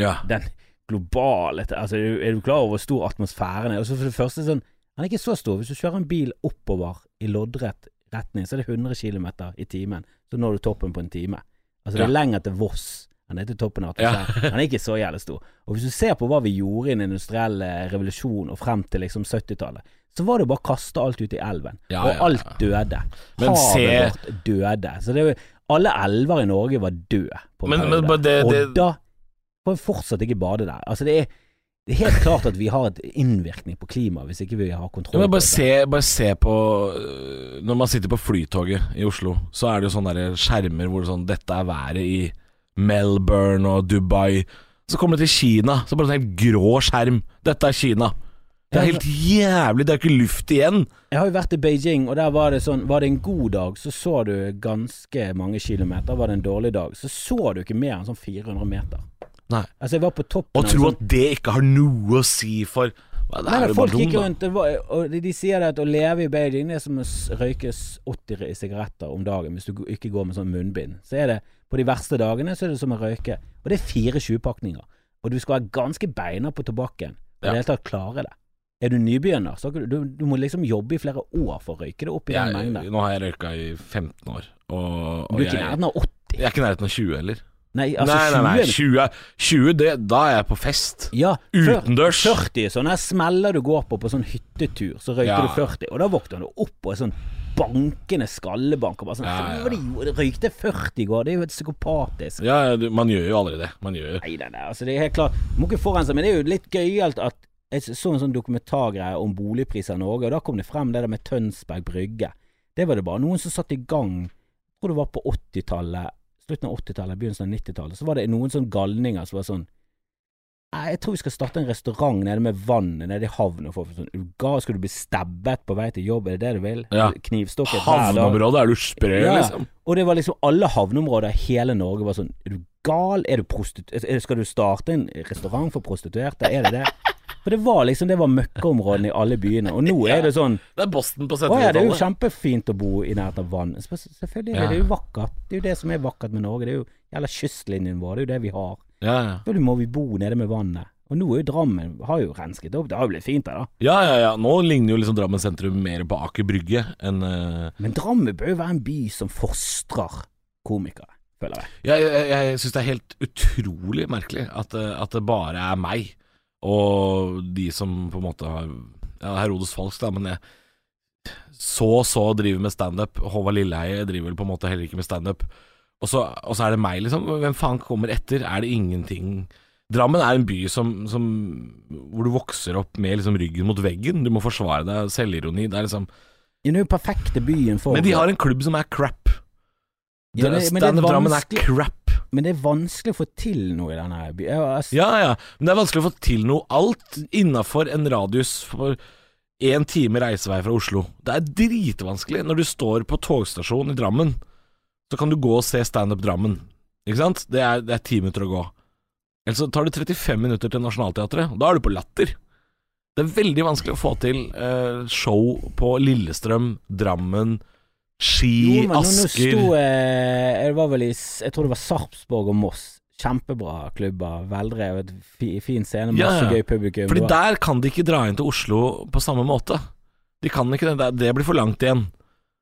Ja. den globale Altså, er du- klar over hvor stor atmosfæren er? Og så for det første sånn Den er ikke så stor. Hvis du kjører en bil oppover i loddrett retning, så er det 100 km i timen. Så når du toppen på en time. Altså, det er lenger til Voss det er til toppen av atmosfæren. Han er ikke så jævlig stor. Og hvis du ser på hva vi gjorde i den industrielle revolusjonen og frem til liksom 70-tallet, så var det bare å kaste alt ut i elven. Ja, og ja, ja. alt døde. Men Havet se- vårt døde. Så det Alle elver i Norge var døde på en Men- men bare det- det- Odda får fortsatt ikke bade der. Altså det er, det er helt klart at vi har et innvirkning på klimaet hvis ikke vi har Ja, kontroll men på bare, det. se, bare se på øh, Når man sitter på flytoget i Oslo, så er det jo sånne skjermer hvor det sånn Dette er været i Melbourne og Dubai. Så kommer du til Kina, så bare en helt grå skjerm. Dette er Kina. Det er helt jævlig, det er ikke luft igjen. Jeg har jo vært i Beijing, og der var det sånn Var det en god dag, så så du ganske mange kilometer. Var det en dårlig dag, så så du ikke mer enn sånn 400 meter. Nei. Altså, jeg var på toppen Og tro sånn at det ikke har noe å si for Det Nei, men folk gikk rundt og de, sier at å leve i Beijing Det er som å røyke 80 sigaretter om dagen hvis du ikke går med sånn munnbind. Så er det På de verste dagene så er det som å røyke. Og det er fire 20-pakninger. Og du skal være ganske beina på tobakken og i det hele tatt klare det. Er du nybegynner, så du, du, må liksom jobbe i flere år for å røyke det opp i den mengden. nå har jeg røyka i 15 år, og, Du er ikke i nærheten av 80. jeg er ikke i nærheten av 20 heller. Nei, altså nei, nei, nei, 20 20, 20 det, da er jeg på fest. Ja, Utendørs. 40 sånne smeller du går på på sånn hyttetur, så røyker Ja. du 40, og da våkner du opp på en sånn bankende skallebank og bare sånn Ja, ja. De røykte 40 i går, det er jo helt psykopatisk. Ja, ja, man gjør jo aldri det. Man gjør jo Nei, nei, nei, altså det er helt klart Må ikke forurense, men det er jo litt gøyalt at jeg så en sånn dokumentargreie om boligpriser i Norge, og da kom det frem det der med Tønsberg Brygge. Det var det bare noen som satte i gang Jeg tror det var på 80-tallet, slutten av 80-tallet, begynnelsen av 90-tallet, så var det noen sånn galninger som var sånn jeg tror vi skal starte en restaurant nede med vannet nede i få sånn, Uga, skal du bli stabbet på vei til jobb, er det det du vil? Ja. Knivstukket. Havneområdet, er du sprø, Ja, liksom? Og det var liksom alle havneområder i hele Norge var sånn Er du gal? Er du prostitu... Skal du starte en restaurant for prostituerte? Er det det? For det var liksom Det var møkkaområdene i alle byene. Og nå er det sånn Det er Boston på Å ja, det er jo kjempefint å bo i nærheten av vann. Selvfølgelig det, Ja. det er jo vakkert. Det er jo det som er vakkert med Norge. Det er jo Jævla kystlinjen vår. Det er jo det vi har. Ja, ja. Da må vi bo nede med vannet. Og nå er jo Drammen Har jo rensket opp. Det har jo blitt fint der, da. ja, ja, ja. Nå ligner jo liksom Drammen sentrum mer på Aker Brygge enn uh... Men Drammen bør jo være en by som fostrer komikere, føler jeg. Jeg, jeg, jeg syns det er helt utrolig merkelig at, eh, at det bare er meg og de som på en måte har Ja, Herodes Falsk, da, men jeg så så driver med standup. Håvard Lilleheie driver vel på en måte heller ikke med standup. Og, så- og så er det meg, liksom. Hvem faen kommer etter? Er det ingenting Drammen er en by som, som hvor du vokser opp med liksom ryggen mot veggen. Du må forsvare deg. Selvironi. Det er liksom Den er jo perfekte byen for Men de har en klubb som er crap. Ja, Standup Drammen er crap. Men det er vanskelig å få til noe i denne byen. Ja, Ja, men det er vanskelig å få til noe alt innafor en radius for én time reisevei fra Oslo. Det er dritvanskelig. Når du står på togstasjonen i Drammen, så kan du gå og se standup Drammen. Ikke sant? Det er, det er ti minutter å gå. Eller så tar det 35 minutter til Nationaltheatret, da er du på Latter. Det er veldig vanskelig å få til eh, show på Lillestrøm, Drammen, Ski, Jo, men Asker sto, eh, det var vel i Jeg tror det var Sarpsborg og Moss. Kjempebra klubber. Veldrevet, fi, fin scene, Ja, masse ja. gøy publikum. Fordi der kan de ikke dra inn til Oslo på samme måte. De kan ikke det. Det- blir for langt igjen.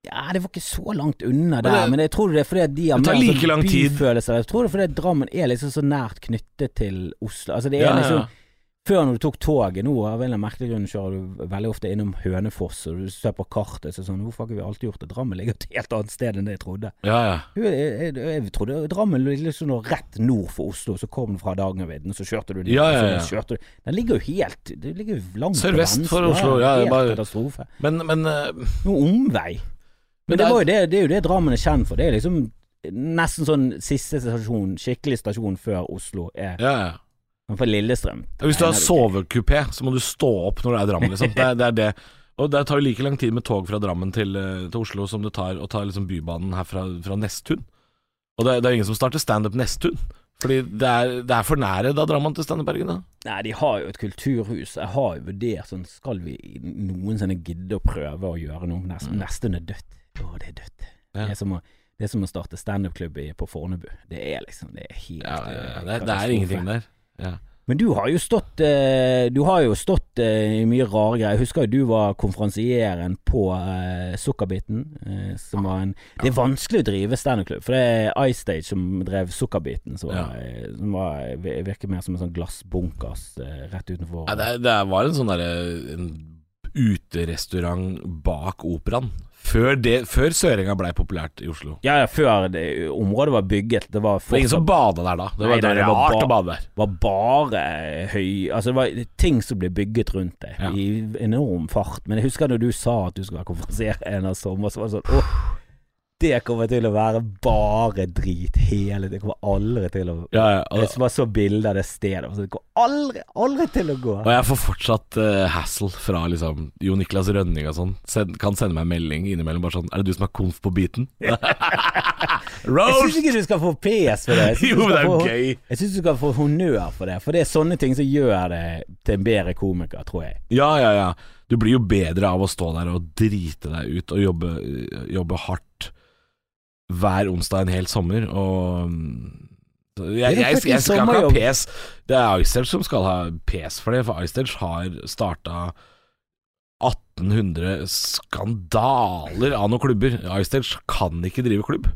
Ja, det var ikke så langt unna Men der, det- men jeg tror det er fordi de har mer like sånn lang tid. byfølelse. Jeg tror det er fordi Drammen er liksom så nært knyttet til Oslo. Altså det er Ja, ja, liksom ja. Før når du tok toget, nå av en eller annen merkelig grunn kjører du veldig ofte innom Hønefoss, og du ser på kartet så sånn Hvorfor har vi alltid gjort det? Drammen ligger et helt annet sted enn det jeg trodde. Ja, ja. Jeg, jeg, jeg, trodde Drammen lå liksom rett nord for Oslo, så kom den fra Hardangervidda, så kjørte du den. Ja, ja, ja. Kjørte du. Den ligger jo helt Det ligger jo langt Sørvest for. Oslo, ja, helt bare- katastrofe. Men, men uh, Noe omvei. Men, Men det, er- det, det er jo det Drammen er kjent for. Det er liksom nesten sånn siste stasjon, skikkelig stasjon før Oslo er ja, ja. For Lillestrøm. Hvis du har det sovekupé, så må du stå opp når du er i Drammen, liksom. Det, det er det. Og det tar jo like lang tid med tog fra Drammen til, eh, til Oslo som det tar å ta liksom Bybanen her fra, fra Nesttun. Og det, det er ingen som starter standup Nesttun. Fordi det er, det er for nære da Drammen til Standup-Bergen, da. Nei, de har jo et kulturhus. Jeg har jo vurdert sånn Skal vi noensinne gidde å prøve å gjøre noe? Nest, Nesten er dødt. Å, det er dødt. Ja. Det, er som å, det er som å starte standup-klubb på Fornebu. Det er liksom Det er helt Ja, ja, ja. eh, Det, det er ingenting der. Ja. Men du har jo stått eh, Du har jo stått eh, i mye rare greier. Jeg husker jo du var konferansieren på eh, Sukkerbiten. Som var en Det er vanskelig å drive standup-klubb, for det er iStage som drev Sukkerbiten. Som, var, som var, virker mer som en sånn glassbunkers rett utenfor. Ja, det, det var en sånn derre uterestaurant bak operaen. Før, det, før Sørenga blei populært i Oslo. Ja, ja, før det, området var bygget. Det var var ingen som fortsatt bada der da. Det var, nei, det det var var rart ba- å bade der. var bare høy Altså det var ting som ble bygget rundt det, Ja. i enorm fart. Men jeg husker når du sa at du skulle være konferansier en av sommer, så var det sånn åh, det kommer til å være bare drit hele Det kommer aldri til å Ja, ja, og, Jeg bare så bilde av det stedet. så Det kommer aldri, aldri til å gå. og jeg får fortsatt uh, hassle fra liksom Jo Niklas Rønning og sånn. Send, kan sende meg en melding innimellom bare sånn Er det du som er konf på beaten? Jeg syns ikke du skal få PS for det. Jo, men det er jo gøy. Jeg syns du skal få honnør for det, for det er sånne ting som gjør det til en bedre komiker, tror jeg. Ja, ja, ja. Du blir jo bedre av å stå der og drite deg ut og jobbe, jobbe hardt hver onsdag en hel sommer, og jeg, jeg, er jeg, jeg, skal ikke ha PS. Det er iStage som skal ha pes for det, for iStage har starta 1800 skandaler av noen klubber. iStage kan ikke drive klubb.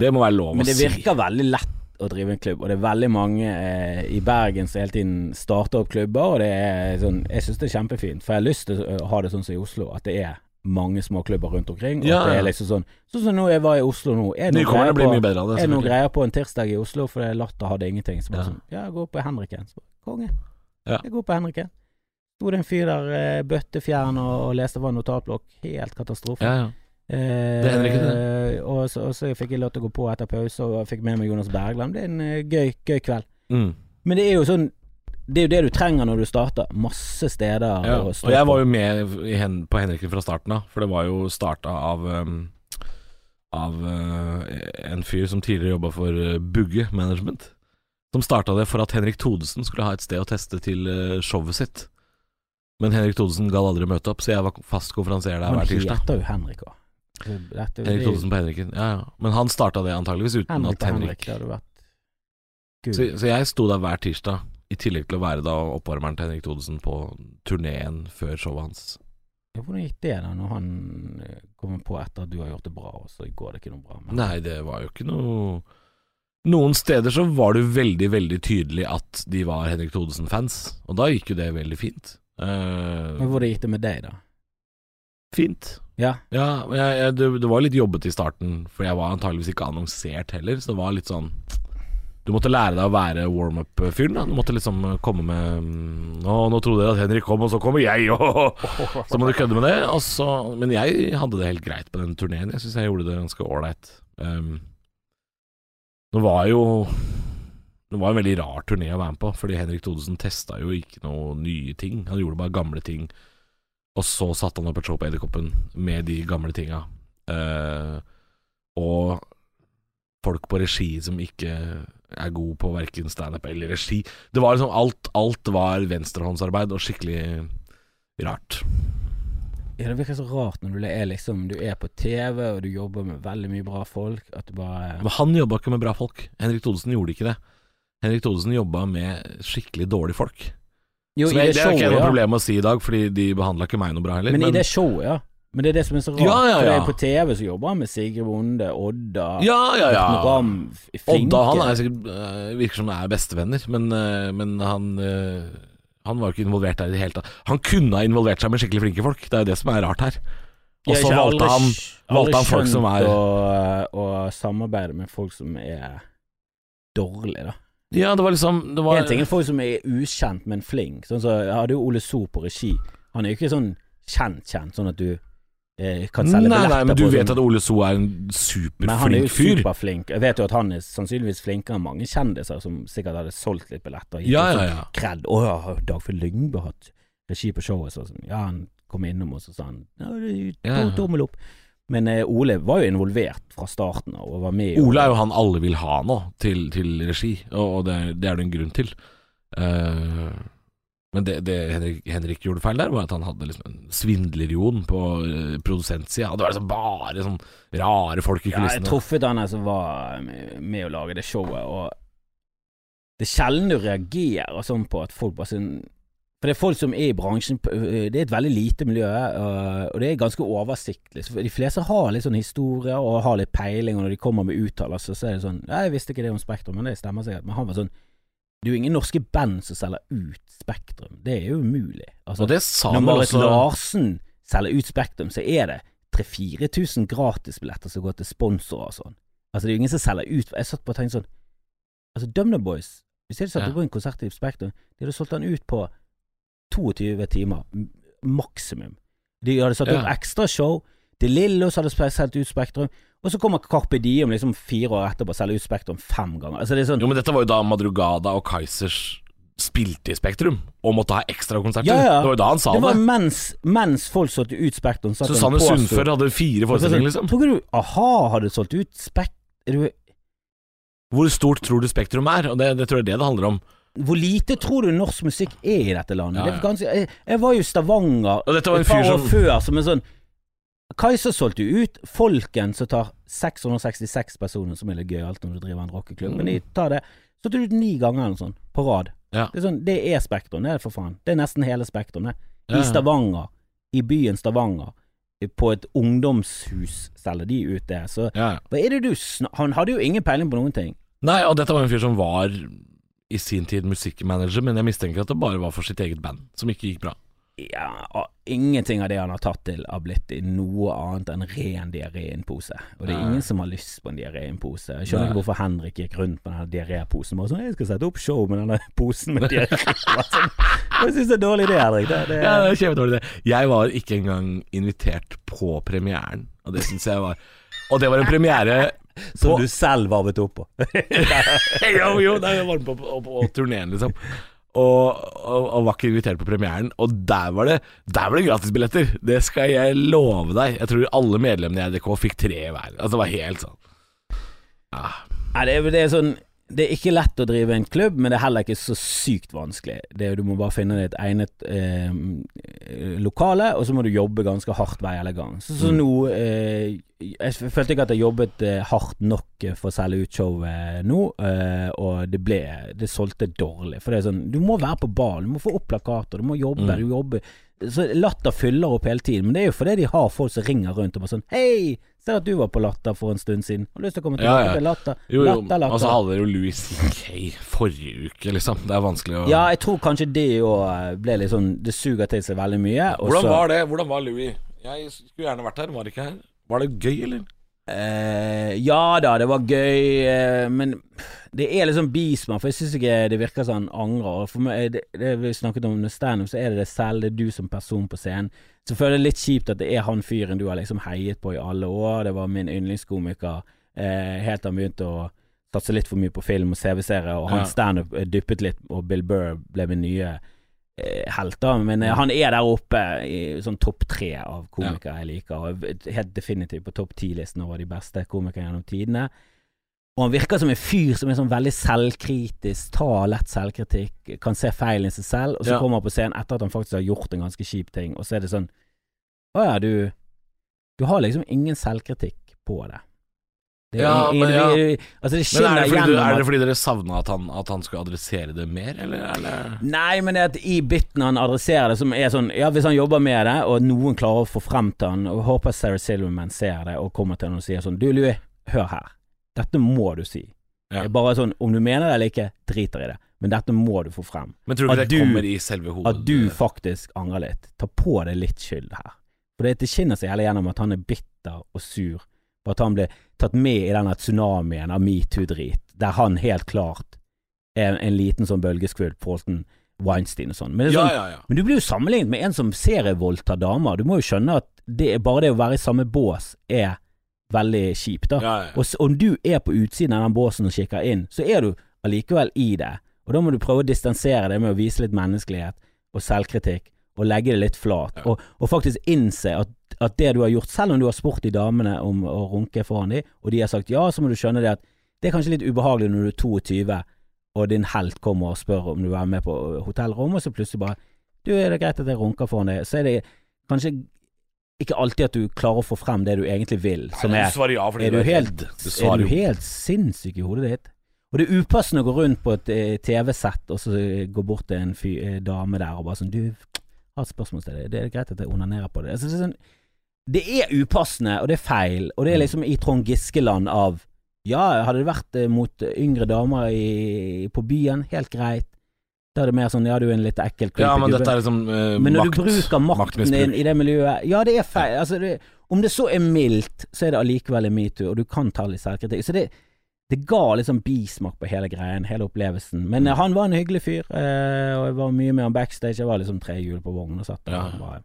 Det må være lov å si. Men det si. virker veldig lett å drive en klubb, og det er veldig mange eh, i Bergen som hele tiden starter opp klubber, og det er sånn Jeg syns det er kjempefint, for jeg har lyst til å ha det sånn som i Oslo, at det er mange små klubber rundt omkring. Og Ja, at det er liksom sånn Sånn som nå jeg var i Oslo nå. Er det noen greier på- det. Det noen greier på en tirsdag i Oslo, for Latter hadde ingenting. Så bare Ja. sånn Ja, gå på Henriken. Så Konge. Ja. Jeg går på Henriken. Sto det en fyr der eh, bøttefjern og, og leste fra en notatblokk. Helt katastrofe. Ja, ja. Eh, Det Henriken, og, så, og så fikk jeg lov til å gå på etter pause, og fikk med meg Jonas Bergland. Det er en eh, gøy, gøy kveld. Mm. Men det er jo sånn Det er jo det du trenger når du starter. Masse steder Ja, å og jeg var jo med på Henriken fra starten av, for det var jo starta av um, Av uh, en fyr som tidligere jobba for uh, Bugge Management. Som starta det for at Henrik Thodesen skulle ha et sted å teste til uh, showet sitt. Men Henrik Thodesen gadd aldri møte opp, så jeg var fast konferansier der hver tirsdag. heter jo Henrik òg. Henrik Thodesen på Henriken, ja ja. Men han starta det antageligvis uten Henrik at Henrik Henrik, så, så jeg sto der hver tirsdag, i tillegg til å være da oppvarmeren til Henrik Thodesen på turneen før showet hans. Ja, Hvordan gikk det da, når han eh, kommer på etter at du har gjort det bra, og så går det ikke noe bra? Men, Nei, det var jo ikke noe Noen steder så var det veldig, veldig tydelig at de var Henrik Thodesen-fans, og da gikk jo det veldig fint. Uh... Men hvordan gikk det med deg, da? fint. Ja. Ja, jeg, jeg, det, det var litt jobbete i starten, for jeg var antageligvis ikke annonsert heller, så det var litt sånn Du måtte lære deg å være warm-up-fyren. Du måtte liksom komme med Å, Nå, trodde dere at Henrik kom, og så kommer jeg, og Så må du kødde med det. Så, men jeg hadde det helt greit på den turneen. Jeg syns jeg gjorde det ganske ålreit. Um, det var jo Det var en veldig rar turné å være med på, fordi Henrik Thodesen testa jo ikke noe nye ting. Han gjorde bare gamle ting, og så satte han opp et show på Edderkoppen med de gamle tinga. Uh, og folk på regi som ikke er god på verken standup eller regi. Det var liksom alt, alt var venstrehåndsarbeid og skikkelig rart. Ja, det virker så rart når du er liksom Du er på TV, og du jobber med veldig mye bra folk, at du bare Men han jobba ikke med bra folk. Henrik Thodesen gjorde ikke det. Henrik Thodesen jobba med skikkelig dårlige folk. Jo, i jeg, det det er ikke noe ja. problem å si i dag, fordi de behandla ikke meg noe bra heller. Men, i det showet, ja. Men det er det som er så rart. Ja, ja, For det er på TV så jobber han med Sigrid Bonde, Odda Ja, ja, ja. Flinke. Odda han er sikkert øh, virker som det er bestevenner, men, øh, men han øh, Han var jo ikke involvert der i det hele tatt. Han kunne ha involvert seg med skikkelig flinke folk, det er jo det som er rart her. Og så valgte han valgte han folk som er- å, samarbeide med folk som er dårlige, da. Ja, det var liksom det var, En ting er folk som er ukjent, men flink. Sånn så Jeg hadde jo Ole So på regi. Han er jo ikke sånn kjent-kjent, sånn at du eh, kan selge Nei, nei, men du vet at Ole So er en superflink fyr. Men han er jo superflink. Jeg vet jo at han er sannsynligvis flinkere enn mange kjendiser som sikkert hadde solgt litt billetter. Ja, ja, ja. Kred. Å ja, har Dagfinn Lyngbø hatt regi på showet? Så sånn. Ja, han kom innom oss og sa han ja, tommel opp. Men eh, Ole var jo involvert fra starten av og var med. Ole er jo han alle vil ha nå, til, til regi, og, og det, det er det en grunn til. Eh, men det, det Henrik, Henrik gjorde feil der, var at han hadde liksom en svindlerjon på uh, produsentsida. Det var liksom bare sånn rare folk i Ja, jeg kulissene. truffet han som var med, å lage det showet, og det er sjelden du reagerer sånn på at folk bare sånn For det er folk som er i bransjen Det er et veldig lite miljø, og det er ganske oversiktlig. Så De fleste har litt sånn historier og har litt peiling, og når de kommer med uttalelser, så er det sånn «Ja, 'Jeg visste ikke det om Spektrum, men det stemmer sikkert.' Men han var sånn Det er jo ingen norske band som selger ut Spektrum. Det er jo umulig. Altså, og det sa når Marit også Larsen selger ut Spektrum, så er det 3000-4000 gratisbilletter som går til sponsorer og sånn. Altså, det er jo ingen som selger ut Jeg satt på og tenkte sånn Altså, Dumner Boys Hvis de hadde satt Ja. på en konsert i Spektrum, de hadde solgt den ut på 22 timer, maksimum. De hadde satt opp ekstra show. De Lillos hadde solgt ut Spektrum, Og så kommer Carpe Diem liksom fire år etterpå og selger ut Spektrum fem ganger. Altså det sånn Jo, men dette var jo da Madrugada og Kaizers spilte i Spektrum og måtte ha ekstrakonserter. Ja, ja. Det var jo da han sa Det det. var mens, mens folk solgte ut Spektrum. Så påsto- Sundfør hadde fire forestillinger, liksom. Tror du a-ha hadde solgt ut Spekt... er Hvor stort tror du Spektrum er? Og det, det tror jeg det det handler om. Hvor lite tror du norsk musikk er i dette landet? Ja, Det er ganske, jeg, jeg var jo i Stavanger et par år som før som en sånn Kaiser solgte jo ut Folken, som tar 666 personer, som er litt gøyalt når du driver en rockeklubb. Men de tar det Solgte ut ni ganger eller noe sånt, på rad. Ja. Det er sånn, det er Spektrum, det er for faen. Det er nesten hele Spektrum, det. I. Stavanger, i byen Stavanger, på et ungdomshus selger de ut det. Så ja, hva er det du. Han hadde jo ingen peiling på noen ting. Nei, og dette var en fyr som var i sin tid musikkmanager, men jeg mistenker at det bare var for sitt eget band, som ikke gikk bra. Ja, ingenting av det han har tatt til har blitt i noe annet enn ren diaré-pose. Og det er Nei. ingen som har lyst på en diaré-pose. Jeg skjønner Nei. ikke hvorfor Henrik gikk rundt med den diaréposen og sånn 'Jeg skal sette opp show med denne posen med diaré'. Sånn, Jeg syns det er dårlig idé, Henrik. Det, det, Ja, det er kjempedårlig det. Jeg var ikke engang invitert på premieren, og det syns jeg var Og det var en premiere som på- du selv varmet opp på. Jo, jo, det var på, på, på, på turneen, liksom. Og, og, og var ikke invitert på premieren. Og der var det Der var det gratisbilletter! Det skal jeg love deg. Jeg tror alle medlemmene i EDK fikk tre hver. Altså, det var helt sånn ja. Nei, det, det er sånn Det er ikke lett å drive en klubb, men det er heller ikke så sykt vanskelig. Det, du må bare finne ditt et egnet eh, lokale, og så må du jobbe ganske hardt hver hele gang. Så, så Mm. nå eh, Jeg følte ikke at jeg jobbet eh, hardt nok for å selge ut showet nå, eh, og det ble Det solgte dårlig. For det er sånn Du må være på ballen, du må få opp plakater, du må jobbe, Mm. du jobber så Latter fyller opp hele tiden, men det er jo fordi de har folk som ringer rundt og bare sånn Hei, ser at du var på Latter for en stund siden. Har lyst til å komme tilbake ja. til Latter? Jo, jo. Latter, latter. Og så hadde dere jo Louis C.K. forrige uke, liksom. Det er vanskelig å Ja, jeg tror kanskje det òg ble litt sånn Det suger til seg veldig mye. Hvordan var det? Hvordan var Louis? Jeg skulle gjerne vært her, var ikke her. Var det gøy, eller? Eh, ja da, det var gøy, uh, men det er liksom bismak, for jeg syns ikke det virker som han angrer. For meg, det, det vi snakket om under standup, så er det det selv, det er du som person på scenen. Så føler jeg det litt kjipt at det er han fyren du har liksom heiet på i alle år. Det var min yndlingskomiker uh, helt til han begynte å satse litt for mye på film og CV-serier, og Ja. hans standup eh, dyppet litt, og Bill Burr ble min nye helt, da. Men eh, han er der oppe i sånn topp tre av komikere jeg liker. Og helt definitivt på topp ti-listen over de beste komikerne gjennom tidene. Og han virker som en fyr som er sånn veldig selvkritisk, tar lett selvkritikk, kan se feil i seg selv, og så Ja. kommer han på scenen etter at han faktisk har gjort en ganske kjip ting, og så er det sånn Å ja, du Du har liksom ingen selvkritikk på det. Det er i, i, men ja. Altså, det Men er det, fordi, du, er det fordi dere savna at, han- at han skulle adressere det mer, eller? eller? Nei, men det at i biten han adresserer det, som er sånn Ja, hvis han jobber med det, og noen klarer å få frem til han, og håper Sarah Silverman ser det og kommer til han og sier sånn Du, Louis, hør her. Dette må du si. Ja. Bare sånn, om du mener det eller ikke, driter i det. Men dette må du få frem. Men tror du ikke det du- kommer i selve hodet? At du faktisk angrer litt. Ta på deg litt skyld her. For det, det skinner seg hele gjennom at han er bitter og sur på at han ble tatt med i denne tsunamien av metoo-drit, der han helt klart er en liten sånn bølgeskvulp på til Weinstein og sånn. Men, er Ja, sånn, ja, ja. men du blir jo sammenlignet med en som serievoldtar damer. Du må jo skjønne at det, bare det å være i samme bås er veldig kjipt, da. Og så, om du er på utsiden av den båsen og kikker inn, så er du allikevel i det. Og da må du prøve å distansere det med å vise litt menneskelighet og selvkritikk, og legge det litt flat. Og, og faktisk innse at, at det du har gjort, selv om du har spurt de damene om å runke foran dem, og de har sagt ja, så må du skjønne det at det er kanskje litt ubehagelig når du er 22, og din helt kommer og spør om du er med på hotellrom, og så plutselig bare Du, er det greit at jeg runker foran deg? Så er det kanskje ikke alltid at du klarer å få frem det du egentlig vil, som Nei, er Du ja er du helt. Du er du helt sinnssyk i hodet ditt? Og det er upassende å gå rundt på et eh, TV-sett og så gå bort til en fy, eh, dame der og bare sånn Du, har et spørsmål til deg. Det er greit at jeg onanerer på det. Altså, det, er sånn, det er upassende, og det er feil. Og Mm. det er liksom i Trond Giske-land av Ja, hadde det vært eh, mot yngre damer i, på byen, helt greit. Da er det mer sånn Ja, du er en litt ekkel Ja, men creepy dette er liksom uh, men når makt. du bruker makten din i det miljøet Ja, det er feil. Altså, det, om det så er mildt, så er det allikevel en metoo, og du kan ta litt selvkritikk. Så det, det ga liksom bismak på hele greien, hele opplevelsen. Men eh, han var en hyggelig fyr, eh, og jeg var mye med han backstage. Jeg var liksom tre hjul på vognen og satt der. Ja. og bare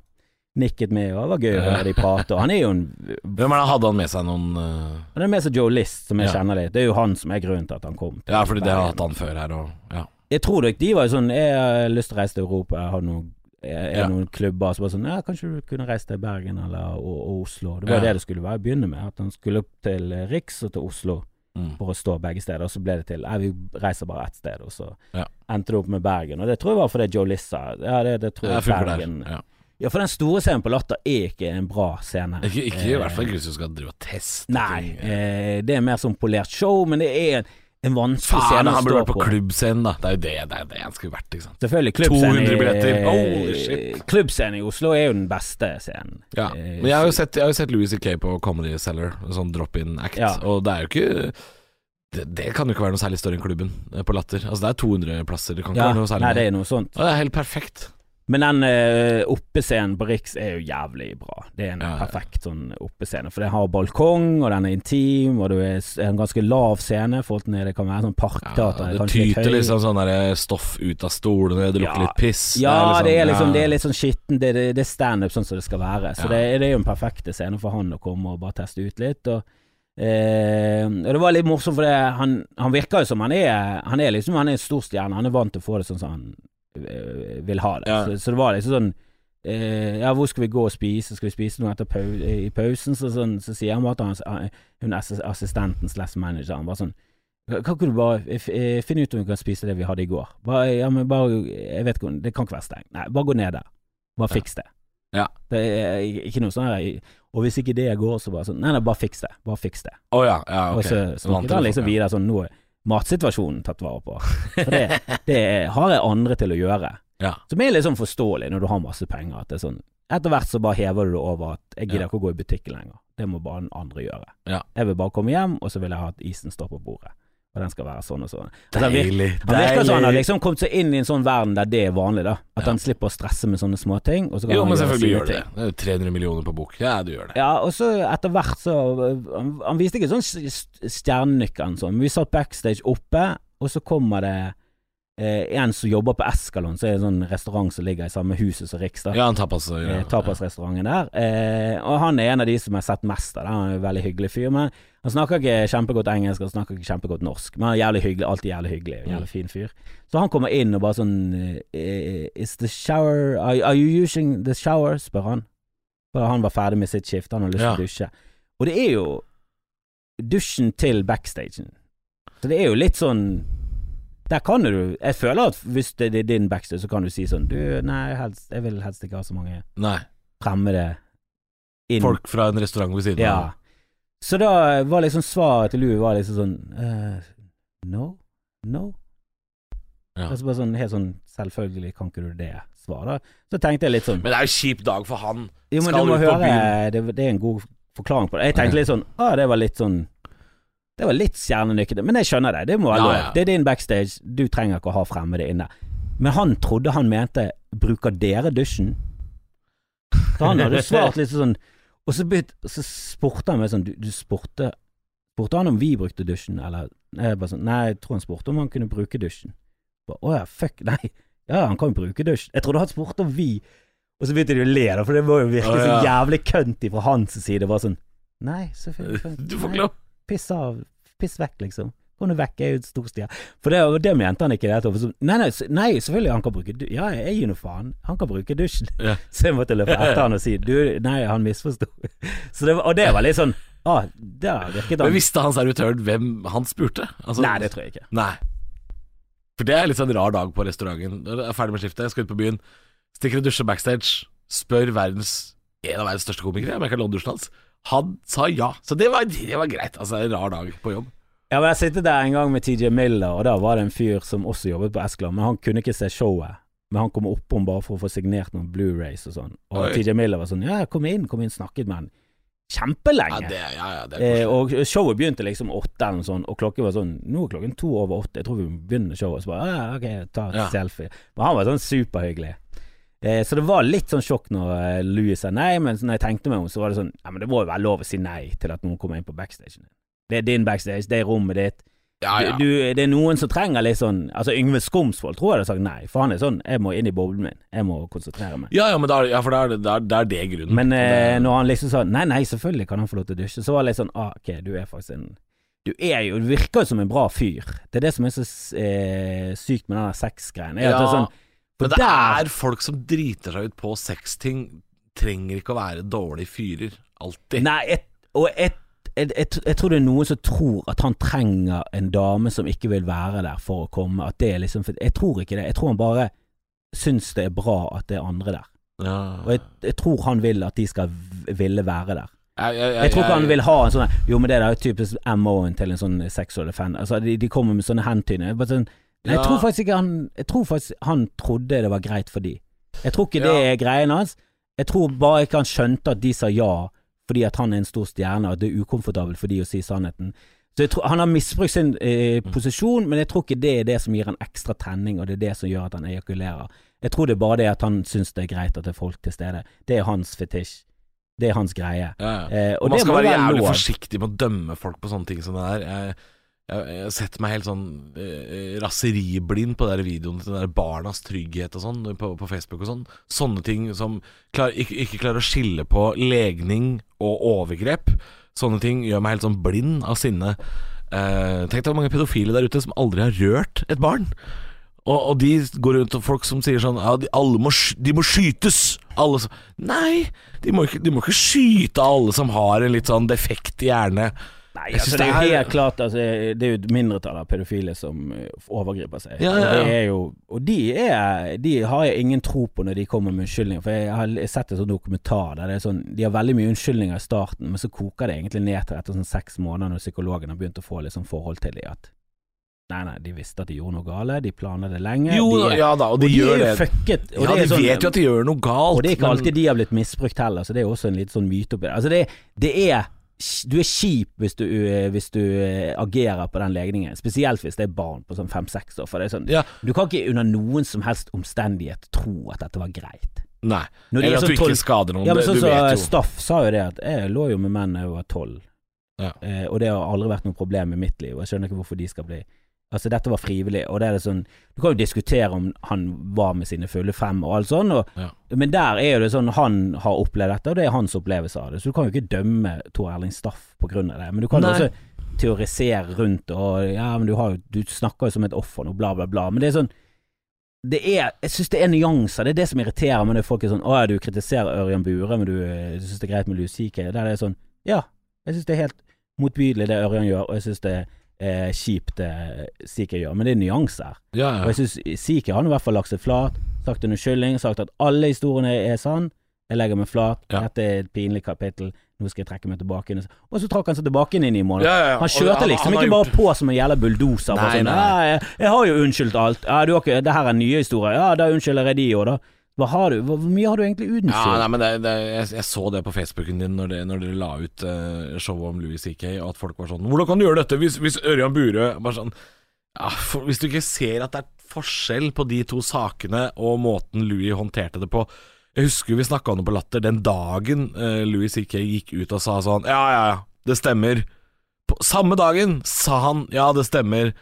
nikket med, og det var gøy å høre de prate. Og han er jo en Hvem er det hadde han med seg noen uh... Han er med seg Joe List, som jeg Ja. kjenner litt. Det er jo han som er grunnen til at han kom. Ja, fordi det har hatt han før her, og ja. Jeg tror nok de var jo sånn Jeg har lyst til å reise til Europa, jeg har noen, jeg, jeg Ja. noen klubber som var sånn Ja, kanskje du kunne reise til Bergen eller og, og Oslo. Det var det det skulle være, å begynne med. At han skulle opp til Riks og til Oslo Mm. for å stå begge steder. Og så ble det til Nei, vi reiser bare ett sted, og så Ja. endte det opp med Bergen. Og det tror jeg var fordi Joe Lissa Ja, det, det tror Jeg jeg Bergen der. Ja. Ja, for den store scenen på Latter er ikke en bra scene. Ikke, ikke i Eh, hvert fall ikke hvis du skal drive og teste Nei, ting. eh, det er mer som polert show, men det er en, en vanskelig Faen, scene å han burde vært på på. klubbscenen, da. Det er jo det, det, er det han skulle vært, ikke sant. Selvfølgelig, klubbscenen 200 billetter. Holy shit. Klubbscenen i Oslo er jo den beste scenen. Ja. Eh, Men jeg har jo sett, har jo sett Louis C.K. på Comedy Cellar, sånn drop-in-act, Ja. og det er jo ikke det, det kan jo ikke være noe særlig større enn klubben eh, på Latter. Altså Det er 200 plasser, det kan ikke ja, være noe særlig nei, det er noe sånt. Og det er helt perfekt. Men den uh, oppescenen på Riks er jo jævlig bra. Det er en Ja, ja. perfekt sånn oppescene. For den har balkong, og den er intim, og det er en ganske lav scene. forhold det kan være sånn Ja, parkteater. det tyter litt liksom sånn der stoff ut av stolene, det lukter Ja. litt piss. Ja, det er liksom, det er litt sånn skitten. Det, det, det er standup sånn som det skal være. Så Ja. det, det er jo en perfekte scene for han å komme og bare teste ut litt. Og, eh, og det var litt morsomt, for det, han, han virker jo som han er Han er liksom Han er en stor stjerne. Han er vant til å få det sånn som han eh, vil ha det. Ja. Så, så det var liksom sånn eh, Ja, hvor skal vi gå og spise? Skal vi spise noe etter pau i pausen? Så, sånn, så sier han bare til han, hun assi- assistenten slash manageren bare sånn kan ikke du bare eh, finne ut om vi kan spise det vi hadde i går? Bare, ja, men bare Jeg vet ikke Det kan ikke være stengt. Nei, bare gå ned der. Bare fiks det. Ja. Det er ikke noe sånn her Og hvis ikke det går, så bare sånn Nei, nei, bare fiks det. Bare fiks det. Å ja, ja, ok. Og så til han liksom videre sånn Nå matsituasjonen tatt vare på. For det, det har jeg andre til å gjøre. Ja. Som er litt sånn forståelig når du har masse penger. At det er sånn Etter hvert så bare hever du det over at jeg gidder Ja. ikke å gå i butikken lenger. Det må bare andre gjøre. Ja. Jeg vil bare komme hjem, og så vil jeg ha at isen står på bordet. Og den skal være sånn og sånn. Altså, han virker- Deilig, han virker som han har liksom kommet seg inn i en sånn verden der det er vanlig, da. At Ja. han slipper å stresse med sånne småting. Jo, men selvfølgelig gjør det det. Det er jo 300 millioner på bok. Ja, du gjør det. Ja, og så etter hvert så Han, han viste ikke sånn stjernenykkeren sånn, men vi satt backstage oppe, og så kommer det eh, en som jobber på Eskalon, så er det en sånn restaurant som ligger i samme huset som Riks. Ja, en tapas. Ja, eh, Tapasrestauranten der. Eh, og han er en av de som jeg har sett mest av. Han er en veldig hyggelig fyr. Men han snakker ikke kjempegodt engelsk, han snakker ikke kjempegodt norsk. Men han er jævlig hyggelig, alltid jævlig hyggelig. Mm. Jævlig fin fyr. Så han kommer inn og bare sånn eh, Is the shower Are, are you using the shower? spør han. For han var ferdig med sitt skift, han har lyst til Ja. å dusje. Og det er jo dusjen til backstagen. Så det er jo litt sånn Der kan du Jeg føler at hvis det er din backstage, så kan du si sånn Du, nei, helst, jeg vil helst ikke ha så mange Nei. fremmede inn. Folk fra en restaurant ved siden Ja. Så da var liksom svaret til Louie var liksom sånn uh, No? No? Ja. Altså bare sånn helt sånn Selvfølgelig kan ikke du det svaret. Så tenkte jeg litt sånn Men det er jo kjip dag for han. Jo, men skal du må høre det, det er en god forklaring på det. Jeg tenkte litt sånn Å, det var litt sånn Det var litt stjernenykkende. Men jeg skjønner det. Det må være Ja, lov. ja. Det er din backstage. Du trenger ikke å ha fremmede inne. Men han trodde han mente Bruker dere dusjen? Så han hadde svart litt sånn Og så, så spurte han meg sånn Du, du spurte Spurte han om vi brukte dusjen, eller jeg bare sånn, Nei, jeg tror han spurte om han kunne bruke dusjen. Bare, Å ja, fuck, nei. Ja, han kan jo bruke dusjen. Jeg trodde han spurte om vi Og så begynte de å le, da, for det var jo virkelig så jævlig kønt fra hans side. Bare sånn Nei, selvfølgelig Du får ikke lov. Piss av. Piss vekk, liksom. Kom deg vekk, jeg er jo storstia. For det, det mente han ikke. Det. Så, nei, nei, nei, selvfølgelig han kan bruke dusj. Ja, jeg gir nå faen. Han kan bruke dusjen. Ja. Så jeg måtte løpe etter han og si du, nei, han misforsto. Så det, var- og det var litt sånn Ah, der virket Men visste han servitøren hvem han spurte? Altså, Nei, det tror jeg ikke. Nei. For det er litt sånn rar dag på restauranten. Jeg er ferdig med skiftet, skal ut på byen. Stikker og dusjer backstage. Spør verdens en av verdens største komikere, Michael Londusjen hans. Han sa ja. Så det var, det var greit. Altså, en rar dag på jobb. Ja, men Jeg sittet der en gang med TJ Miller, og da var det en fyr som også jobbet på Eskeland, men han kunne ikke se showet. Men han kom oppom bare for å få signert noen Blu-rays og sånn. Og. TJ Miller var sånn Ja, kom inn, kom inn, snakket med han. Ja, Kjempelenge. det, ja, ja, det Eh, og showet begynte liksom åtte eller noe sånt, og klokken var sånn Nå er klokken to over åtte, jeg tror vi begynner showet. Og Så bare ja, ok, ta Ja. selfie. Men han var sånn superhyggelig. Eh, så det var litt sånn sjokk når eh, Louis sa nei, men når jeg tenkte meg om, så var det sånn Ja, men det må jo være lov å si nei til at noen kommer inn på backstagen. Det er din backstage, det er rommet ditt. Ja, ja. Du, du, det er noen som trenger litt sånn Altså Yngve Skomsvold tror jeg hadde sagt nei, for han er sånn Jeg må inn i boblen min, jeg må konsentrere meg. Ja, ja, men da, er- ja, for det er det, er, er det grunnen. Men eh, når han liksom sa nei, nei, selvfølgelig kan han få lov til å dusje, så var det litt sånn ah, ok, du er faktisk en Du er jo, du virker jo som en bra fyr. Det er det som er så eh, sykt med den der sexgreien. Ja. at det er sånn, for men det der- er folk som driter seg ut på sexting. Trenger ikke å være dårlige fyrer. Alltid. Nei, et, og et, jeg, jeg, jeg tror det er noen som tror at han trenger en dame som ikke vil være der for å komme. At det er liksom Jeg tror ikke det. Jeg tror han bare syns det er bra at det er andre der. Ja. Og jeg, jeg tror han vil at de skal v- ville være der. Jeg, jeg, Jeg tror ikke han vil ha en sånn Jo, men det der er jo typisk MO-en til en sånn sexual fan. Altså, de, de kommer med sånne hentydninger. Bare Sånn, nei, jeg tror faktisk ikke han Jeg tror faktisk han trodde det var greit for de. Jeg tror ikke det Ja. er greien hans. Jeg tror bare ikke han skjønte at de sa ja fordi at han er en stor stjerne, og at det er ukomfortabelt for de å si sannheten. Så jeg tror Han har misbrukt sin eh, Mm. posisjon, men jeg tror ikke det er det som gir han ekstra tenning, og det er det som gjør at han ejakulerer. Jeg tror det er bare det at han syns det er greit at det er folk til stede. Det er hans fetisj. Det er hans greie. Ja, ja. Eh, og man det skal være jævlig lov. forsiktig med å dømme folk på sånne ting som det der. Jeg, jeg, jeg setter meg helt sånn eh, raseriblind på de der videoen til den der barnas trygghet og sånn på, på Facebook og sånn. Sånne ting som klar, ikke, ikke klarer å skille på legning og overgrep. Sånne ting gjør meg helt sånn blind av sinne. Eh, tenk deg hvor mange pedofile der ute som aldri har rørt et barn. Og, og de går rundt og folk som sier sånn Ja, de, må, de må skytes! Alle som Nei! De må, ikke, de må ikke skyte alle som har en litt sånn defekt hjerne. Nei, altså, det er jo helt klart altså, Det er jo et mindretall av pedofile som eh, overgriper seg. Ja, ja, ja. Og, det jo, og de, er, de har jeg ingen tro på når de kommer med unnskyldninger. For jeg har sett en sånn dokumentar der det er sånn De har veldig mye unnskyldninger i starten, men så koker det egentlig ned til etter sånn seks måneder når psykologen har begynt å få litt sånn forhold til dem at Nei, nei, de visste at de gjorde noe gale, de planla det lenge. Jo, de ja da, og de, og de gjør det. fucket. Ja, de sånn, vet jo at de gjør noe galt. Og det er ikke alltid de har blitt misbrukt heller, så det er også en liten sånn myte oppi det. Altså det, det er Du er kjip hvis du, eh, hvis du eh, agerer på den legningen, spesielt hvis det er barn på sånn fem-seks år. For det er sånn Ja, Du kan ikke under noen som helst omstendighet tro at dette var greit. nei. Er Eller at sånn du ikke skader noen. Ja, men sånn så vet jo. Staff sa jo det, at jeg lå jo med menn da jeg var tolv. Ja. Eh, og det har aldri vært noe problem i mitt liv. og Jeg skjønner ikke hvorfor de skal bli Altså, dette var frivillig, og det er det sånn Du kan jo diskutere om han var med sine fulle fem og alt sånn, og, Ja. men der er jo det sånn Han har opplevd dette, og det er hans opplevelse av det. Så du kan jo ikke dømme Tor Erling Staff på grunn av det. Men du kan jo Nei. også teorisere rundt og Ja, men du, har, du snakker jo som et offer nå, bla, bla, bla. Men det er sånn det er, jeg syns det er nyanser. Det er det som irriterer meg når folk er sånn Å ja, du kritiserer Ørjan Bure, men du, du syns det er greit med Louis CK. Der er det sånn Ja, jeg syns det er helt motbydelig det Ørjan gjør, og jeg syns det er eh, kjipt det CK gjør. Men det er nyanser. Ja, Og jeg syns CK har i hvert fall lagt seg flat, sagt en unnskyldning, sagt at alle historiene er sann. Jeg legger meg flat. Ja. Dette er et pinlig kapittel. Nå skal jeg trekke meg tilbake. Og så trakk han seg tilbake inn i måneden. måned. Ja, ja, ja. Han kjørte han- liksom han ikke bare på som en jævla bulldoser. Sånn. «Ja, jeg, jeg har jo unnskyldt alt. Ja, du har ikke, det her er nye historier. Ja, da unnskylder jeg de òg, da. Hva har du, hvor, mye har du egentlig Ja, unnskyldt? nei, men det, det, jeg, jeg så det på Facebooken din når, det, når dere la ut uh, showet om Louis CK, og at folk var sånn 'Hvordan kan du gjøre dette hvis, hvis Ørjan Burøe Bare sånn ja, for, Hvis du ikke ser at det er forskjell på de to sakene og måten Louis håndterte det på Jeg husker vi snakka om det på Latter den dagen uh, Louis CK gikk ut og sa sånn 'Ja, ja, ja, det stemmer'. På samme dagen sa han 'Ja, det stemmer'.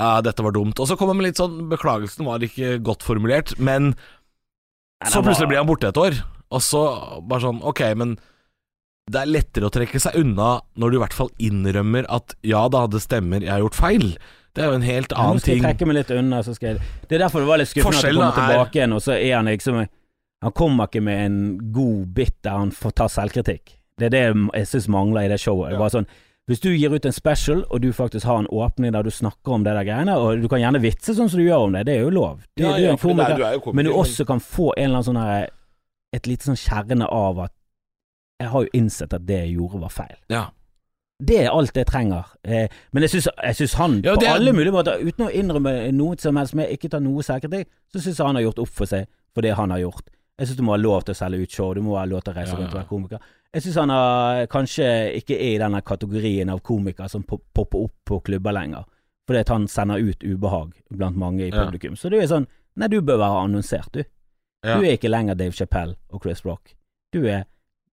Uh, dette var dumt. Og så kom han med litt sånn Beklagelsen var ikke godt formulert, men så plutselig blir han borte et år, og så bare sånn Ok, men det er lettere å trekke seg unna når du i hvert fall innrømmer at ja da, det stemmer, jeg har gjort feil. Det er jo en helt annen ting. Nå skal jeg trekke meg litt unna. Så skal jeg, det er derfor det var litt skuffende at han kom tilbake igjen, og så er han liksom Han kommer ikke med en god bit der han får ta selvkritikk. Det er det jeg syns mangler i det showet. Det bare sånn Hvis du gir ut en special, og du faktisk har en åpning der du snakker om det der greiene, og du kan gjerne vitse sånn som du gjør om det, det er jo lov. Du, Ja, du ja, det er- komiker. du er komiker, men du også kan få en eller annen sånn her Et lite sånn kjerne av at Jeg har jo innsett at det jeg gjorde var feil. Ja. Det er alt jeg trenger. Eh, men jeg syns, han, Ja, på er- alle mulige måter, uten å innrømme noe som helst med ikke ta noe selvkritikk, så syns jeg han har gjort opp for seg for det han har gjort. Jeg syns du må ha lov til å selge ut show, du må ha lov til å reise rundt og være komiker. Jeg syns han er, kanskje ikke er i denne kategorien av komikere som popper opp på klubber lenger, fordi at han sender ut ubehag blant mange i Ja. publikum. Så det er sånn Nei, du bør være annonsert, du. Ja. Du er ikke lenger Dave Chappelle og Chris Rock. Du er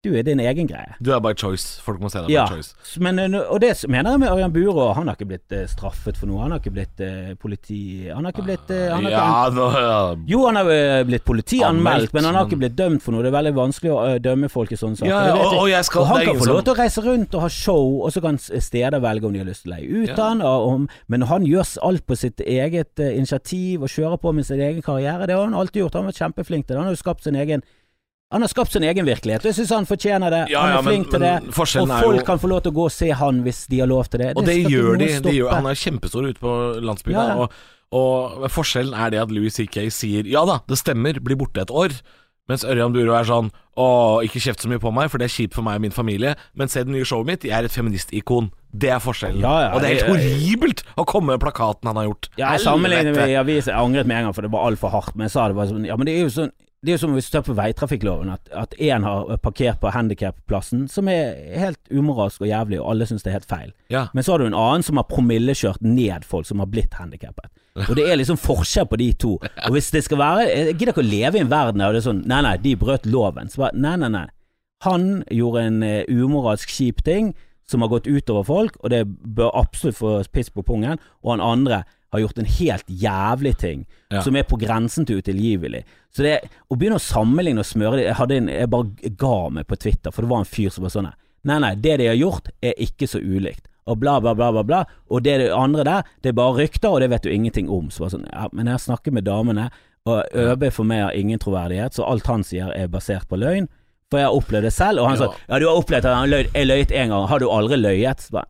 du er din egen greie. Du er by choice. Folk må se deg by Ja, choice. men, eh, og det mener jeg med Ørjan Burå. Han har ikke blitt eh, straffet for noe. Han har ikke blitt uh, politi... Han har ikke blitt uh, han har ikke, Ja, nå ja. Jo, han har blitt politianmeldt, men han har ikke blitt dømt for noe. Det er veldig vanskelig å dømme folk i sånne saker. Ja, og, og skal Og han kan få lov til å reise rundt og ha show, og så kan steder velge om de har lyst til å leie ut han. Og, om- men han gjør alt på sitt eget initiativ og kjører på med sin egen karriere. Det har han alltid gjort. Han har vært kjempeflink til det. Han har jo skapt sin egen han har skapt sin egen virkelighet. Jeg syns han fortjener det. Ja, han er ja, men- flink til det. Og folk jo- kan få lov til å gå og se han hvis de har lov til det. Og det gjør de. de gjør, han er kjempestor ute på landsbygda. Ja. Og, og forskjellen er det at Louis C.K. sier ja da, det stemmer, blir borte et år. Mens Ørjan Buro er sånn å, ikke kjeft så mye på meg, for det er kjipt for meg og min familie. Men se det nye showet mitt, jeg er et feministikon. Det er forskjellen. Ja, ja, og det er helt horribelt å komme med plakaten han har gjort. Ja, jeg sammenligner med avis. Jeg angret med en gang, for det var altfor hardt. Men jeg sa det bare sånn Ja, men det er jo sånn det er jo som hvis du tar på veitrafikkloven, at, én har parkert på handikapplassen, som er helt umoralsk og jævlig, og alle syns det er helt feil. Ja. Men så har du en annen som har promillekjørt ned folk som har blitt handikappet. Og det er liksom forskjell på de to. Og hvis det skal være Jeg gidder ikke å leve i en verden der det er sånn Nei, nei, de brøt loven. Så bare Nei, nei, nei. Han gjorde en eh, umoralsk kjip ting som har gått utover folk, og det bør absolutt få piss på pungen. Og han andre har gjort en helt jævlig ting Ja. som er på grensen til utilgivelig. Så det å begynne å sammenligne og smøre det Jeg, en, jeg bare ga meg på Twitter, for det var en fyr som var sånn Nei, nei, det de har gjort er ikke så ulikt. Og bla, bla, bla, bla, bla. Og det det andre der, det er bare rykter, og det vet du ingenting om. Så var sånn Ja, men jeg snakker med damene, og ØB for meg har ingen troverdighet, så alt han sier er basert på løgn. For jeg har opplevd det selv, og han Ja. sa Ja, du har opplevd at han løy, jeg løyet en gang, har du aldri løyet? Så bare,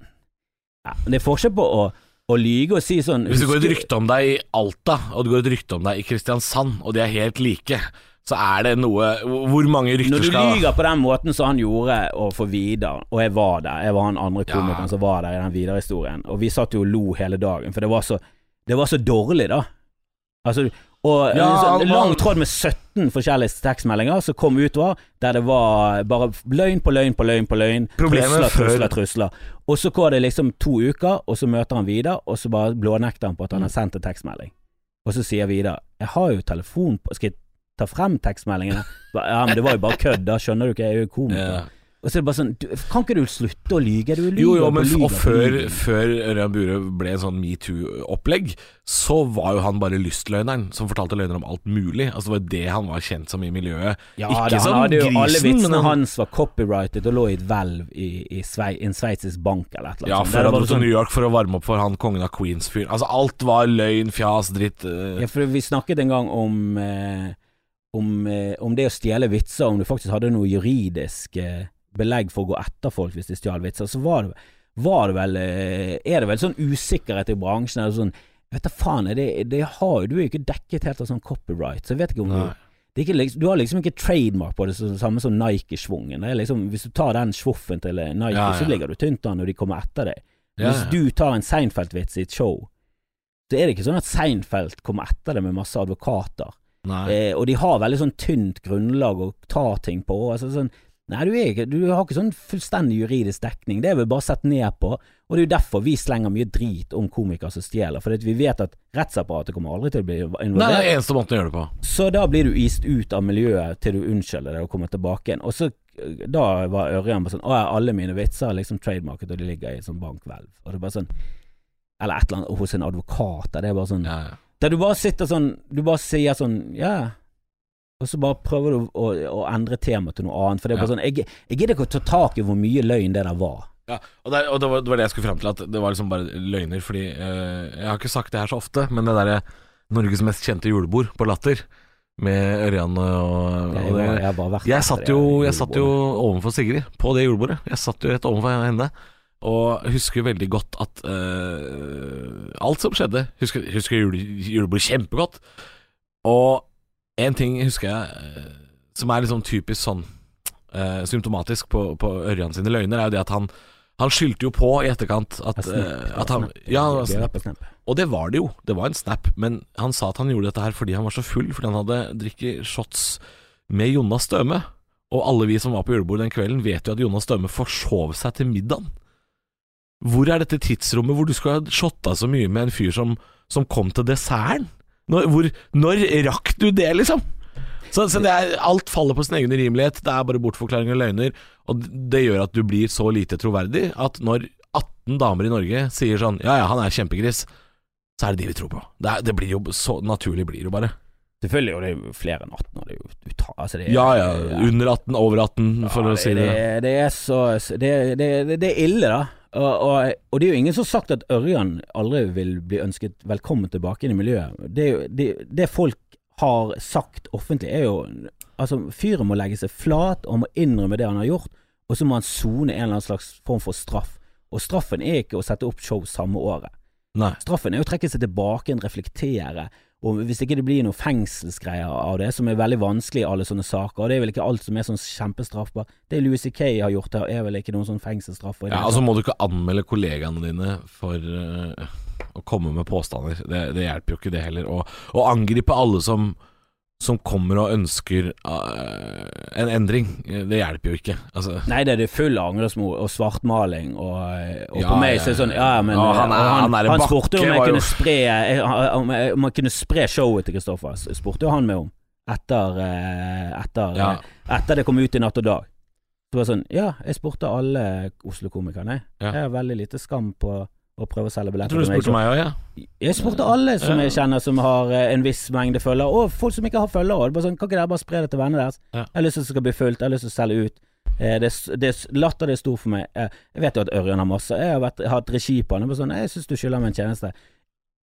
ja, men det er forskjell på å, å lyge og si sånn Hvis det går et rykte om deg i Alta, og det går et rykte om deg i Kristiansand, og de er helt like, så er det noe Hvor mange rykter skal Når du lyver på den måten som han gjorde overfor Vidar, og jeg var der, jeg var han andre Ja. komikeren som var der i den Vidar-historien, og vi satt jo og lo hele dagen, for det var så, det var så dårlig, da. Altså, og Ja, en sånn lang tråd med 17 forskjellige tekstmeldinger som kom utover, der det var bare løgn på løgn på løgn på løgn, trusler, trusler, trusler. Og så går det liksom to uker, og så møter han Vidar, og så bare blånekter han på at han har sendt en tekstmelding. Og så sier Vidar 'Jeg har jo telefon på Skal jeg ta frem tekstmeldingene?' Ja, men det var jo bare kødd, da skjønner du ikke, jeg er jo komiker. Og så er det bare sånn du, Kan ikke du slutte å lyge? Du lyver Jo, jo, men lyver og før, før Ørjan Bure ble en sånn metoo-opplegg, så var jo han bare lystløgneren som fortalte løgner om alt mulig. Altså Det var det han var kjent som i miljøet. Ja, Ikke da, som han hadde jo alle vitsene han- hans var copyrighted og lå i et hvelv i, i Svei, en sveitsisk bank eller et eller annet. Ja, før han dro til sånn- New York for å varme opp for han kongen av Queens-fyren. Altså Alt var løgn, fjas, dritt. Uh... Ja, for vi snakket en gang om uh, om, eh, om det å stjele vitser, om du faktisk hadde noe juridisk eh, belegg for å gå etter folk hvis de stjal vitser, så var det, var det vel eh, Er det vel sånn usikkerhet i bransjen? Eller sånn, vet du faen, det, det har jo du er jo ikke dekket helt av sånn copyright, så jeg vet ikke om du Nei. det er ikke, liksom- Du har liksom ikke trademark på det, så, samme som Nike-schwungen. Liksom, Hvis du tar den svoffen til Nike, Ja, ja. så ligger du tynt an når de kommer etter deg. Ja, Hvis du tar en Seinfeld-vits i et show, så er det ikke sånn at Seinfeld kommer etter deg med masse advokater. Eh, og de har veldig sånn tynt grunnlag å ta ting på. Altså sånn, nei, du, er du har ikke sånn fullstendig juridisk dekning. Det er vel bare sett ned på. Og det er jo derfor vi slenger mye drit om komikere som stjeler. For vi vet at rettsapparatet kommer aldri til å bli Nei, det er eneste måten å gjøre det på. Så da blir du ist ut av miljøet til du unnskylder deg og kommer tilbake igjen. Og så da var Ørjan bare sånn Å alle mine vitser er liksom trademarket, og de ligger i en sånn bankhvelv. Og det er bare sånn Eller et eller annet hos en advokat. Det er bare sånn Ja, ja. Der du bare sitter sånn Du bare sier sånn Ja. Og så bare prøver du å, å endre temaet til noe annet. For det er bare Ja. sånn Jeg, jeg gidder ikke å ta tak i hvor mye løgn det der var. Ja, og, det, og det, var, det var det jeg skulle frem til, at det var liksom bare løgner. Fordi øh, Jeg har ikke sagt det her så ofte, men det derre Norges mest kjente julebord på Latter, med Ørjan og, og det, jeg jeg, Jeg satt jo, jeg satt jo overfor Sigrid på det julebordet. Jeg satt jo rett overfor henne. Og husker veldig godt at øh, alt som skjedde Husker, husker jule, julebordet kjempegodt. Og en ting husker jeg eh, som er liksom typisk sånn uh, symptomatisk på, på Ørjan sine løgner, er jo det at han han skyldte jo på i etterkant at, snap, eh, at han. Ja, altså, og det var det jo. Det var en snap. Men han sa at han gjorde dette her fordi han var så full, fordi han hadde drukket shots med Jonas Støme. Og alle vi som var på julebord den kvelden, vet jo at Jonas Støme forsov seg til middagen. Hvor er dette tidsrommet hvor du skal ha shotta så mye med en fyr som, som kom til desserten? Når, hvor, når rakk du det, liksom? Så, så det er, alt faller på sin egen urimelighet. Det er bare bortforklaringer og løgner. Og det gjør at du blir så lite troverdig at når 18 damer i Norge sier sånn Ja ja, han er kjempegris, så er det de vi tror på. Det, er, det blir jo så naturlig blir det jo bare. Selvfølgelig, og det er jo flere enn 18 år. Det jo altså det er, Ja ja, under 18, over 18, for å si det. Det, det er så det, det, det er ille, da. Og, og, det er jo ingen som har sagt at Ørjan aldri vil bli ønsket velkommen tilbake inn i miljøet. Det, jo- det, det folk har sagt offentlig, er jo Altså, fyren må legge seg flat og må innrømme det han har gjort, og så må han sone en eller annen slags form for straff. Og straffen er ikke å sette opp show samme året. Nei. Straffen er å trekke seg tilbake, reflektere. Og hvis ikke det blir noe fengselsgreier av det, som er veldig vanskelig i alle sånne saker, og det er vel ikke alt som er sånn kjempestraffbart Det Louis C.K. har gjort her, er vel ikke noen sånn fengselsstraff. Ja, altså må du ikke anmelde kollegaene dine for uh, å komme med påstander. Det, det hjelper jo ikke det heller. Og, og angripe alle som, som kommer og ønsker uh, en endring, eh, det hjelper jo ikke. Altså, Nei, det er det full angrepsmo og svartmaling, og, og Ja, på meg så er det sånn Ja, men ja, han er- han, han han spurte om jeg jo- kunne spre eh, om jeg, om jeg kunne spre showet til Kristoffer. Spurte jo han meg om etter, etter, Ja. etter det kom ut i Natt og Dag. Så var det sånn Ja, jeg spurte alle Oslo-komikerne. Ja. Jeg har veldig lite skam på å prøve å selge jeg billetter tror du spurte meg òg, ja. Jeg spurte alle som jeg kjenner som har eh, en viss mengde følgere, og folk som ikke har følgere. Er Bare sånn, kan ikke dere bare spre det til vennene deres? Ja. Jeg har lyst til at det skal bli fullt, jeg har lyst til å selge ut. Eh, det, det, er latter det er stor for meg. Eh, jeg vet jo at Ørjan har masse. Jeg har vært, hatt regi på han. Det er sånn, jeg syns du skylder meg en tjeneste.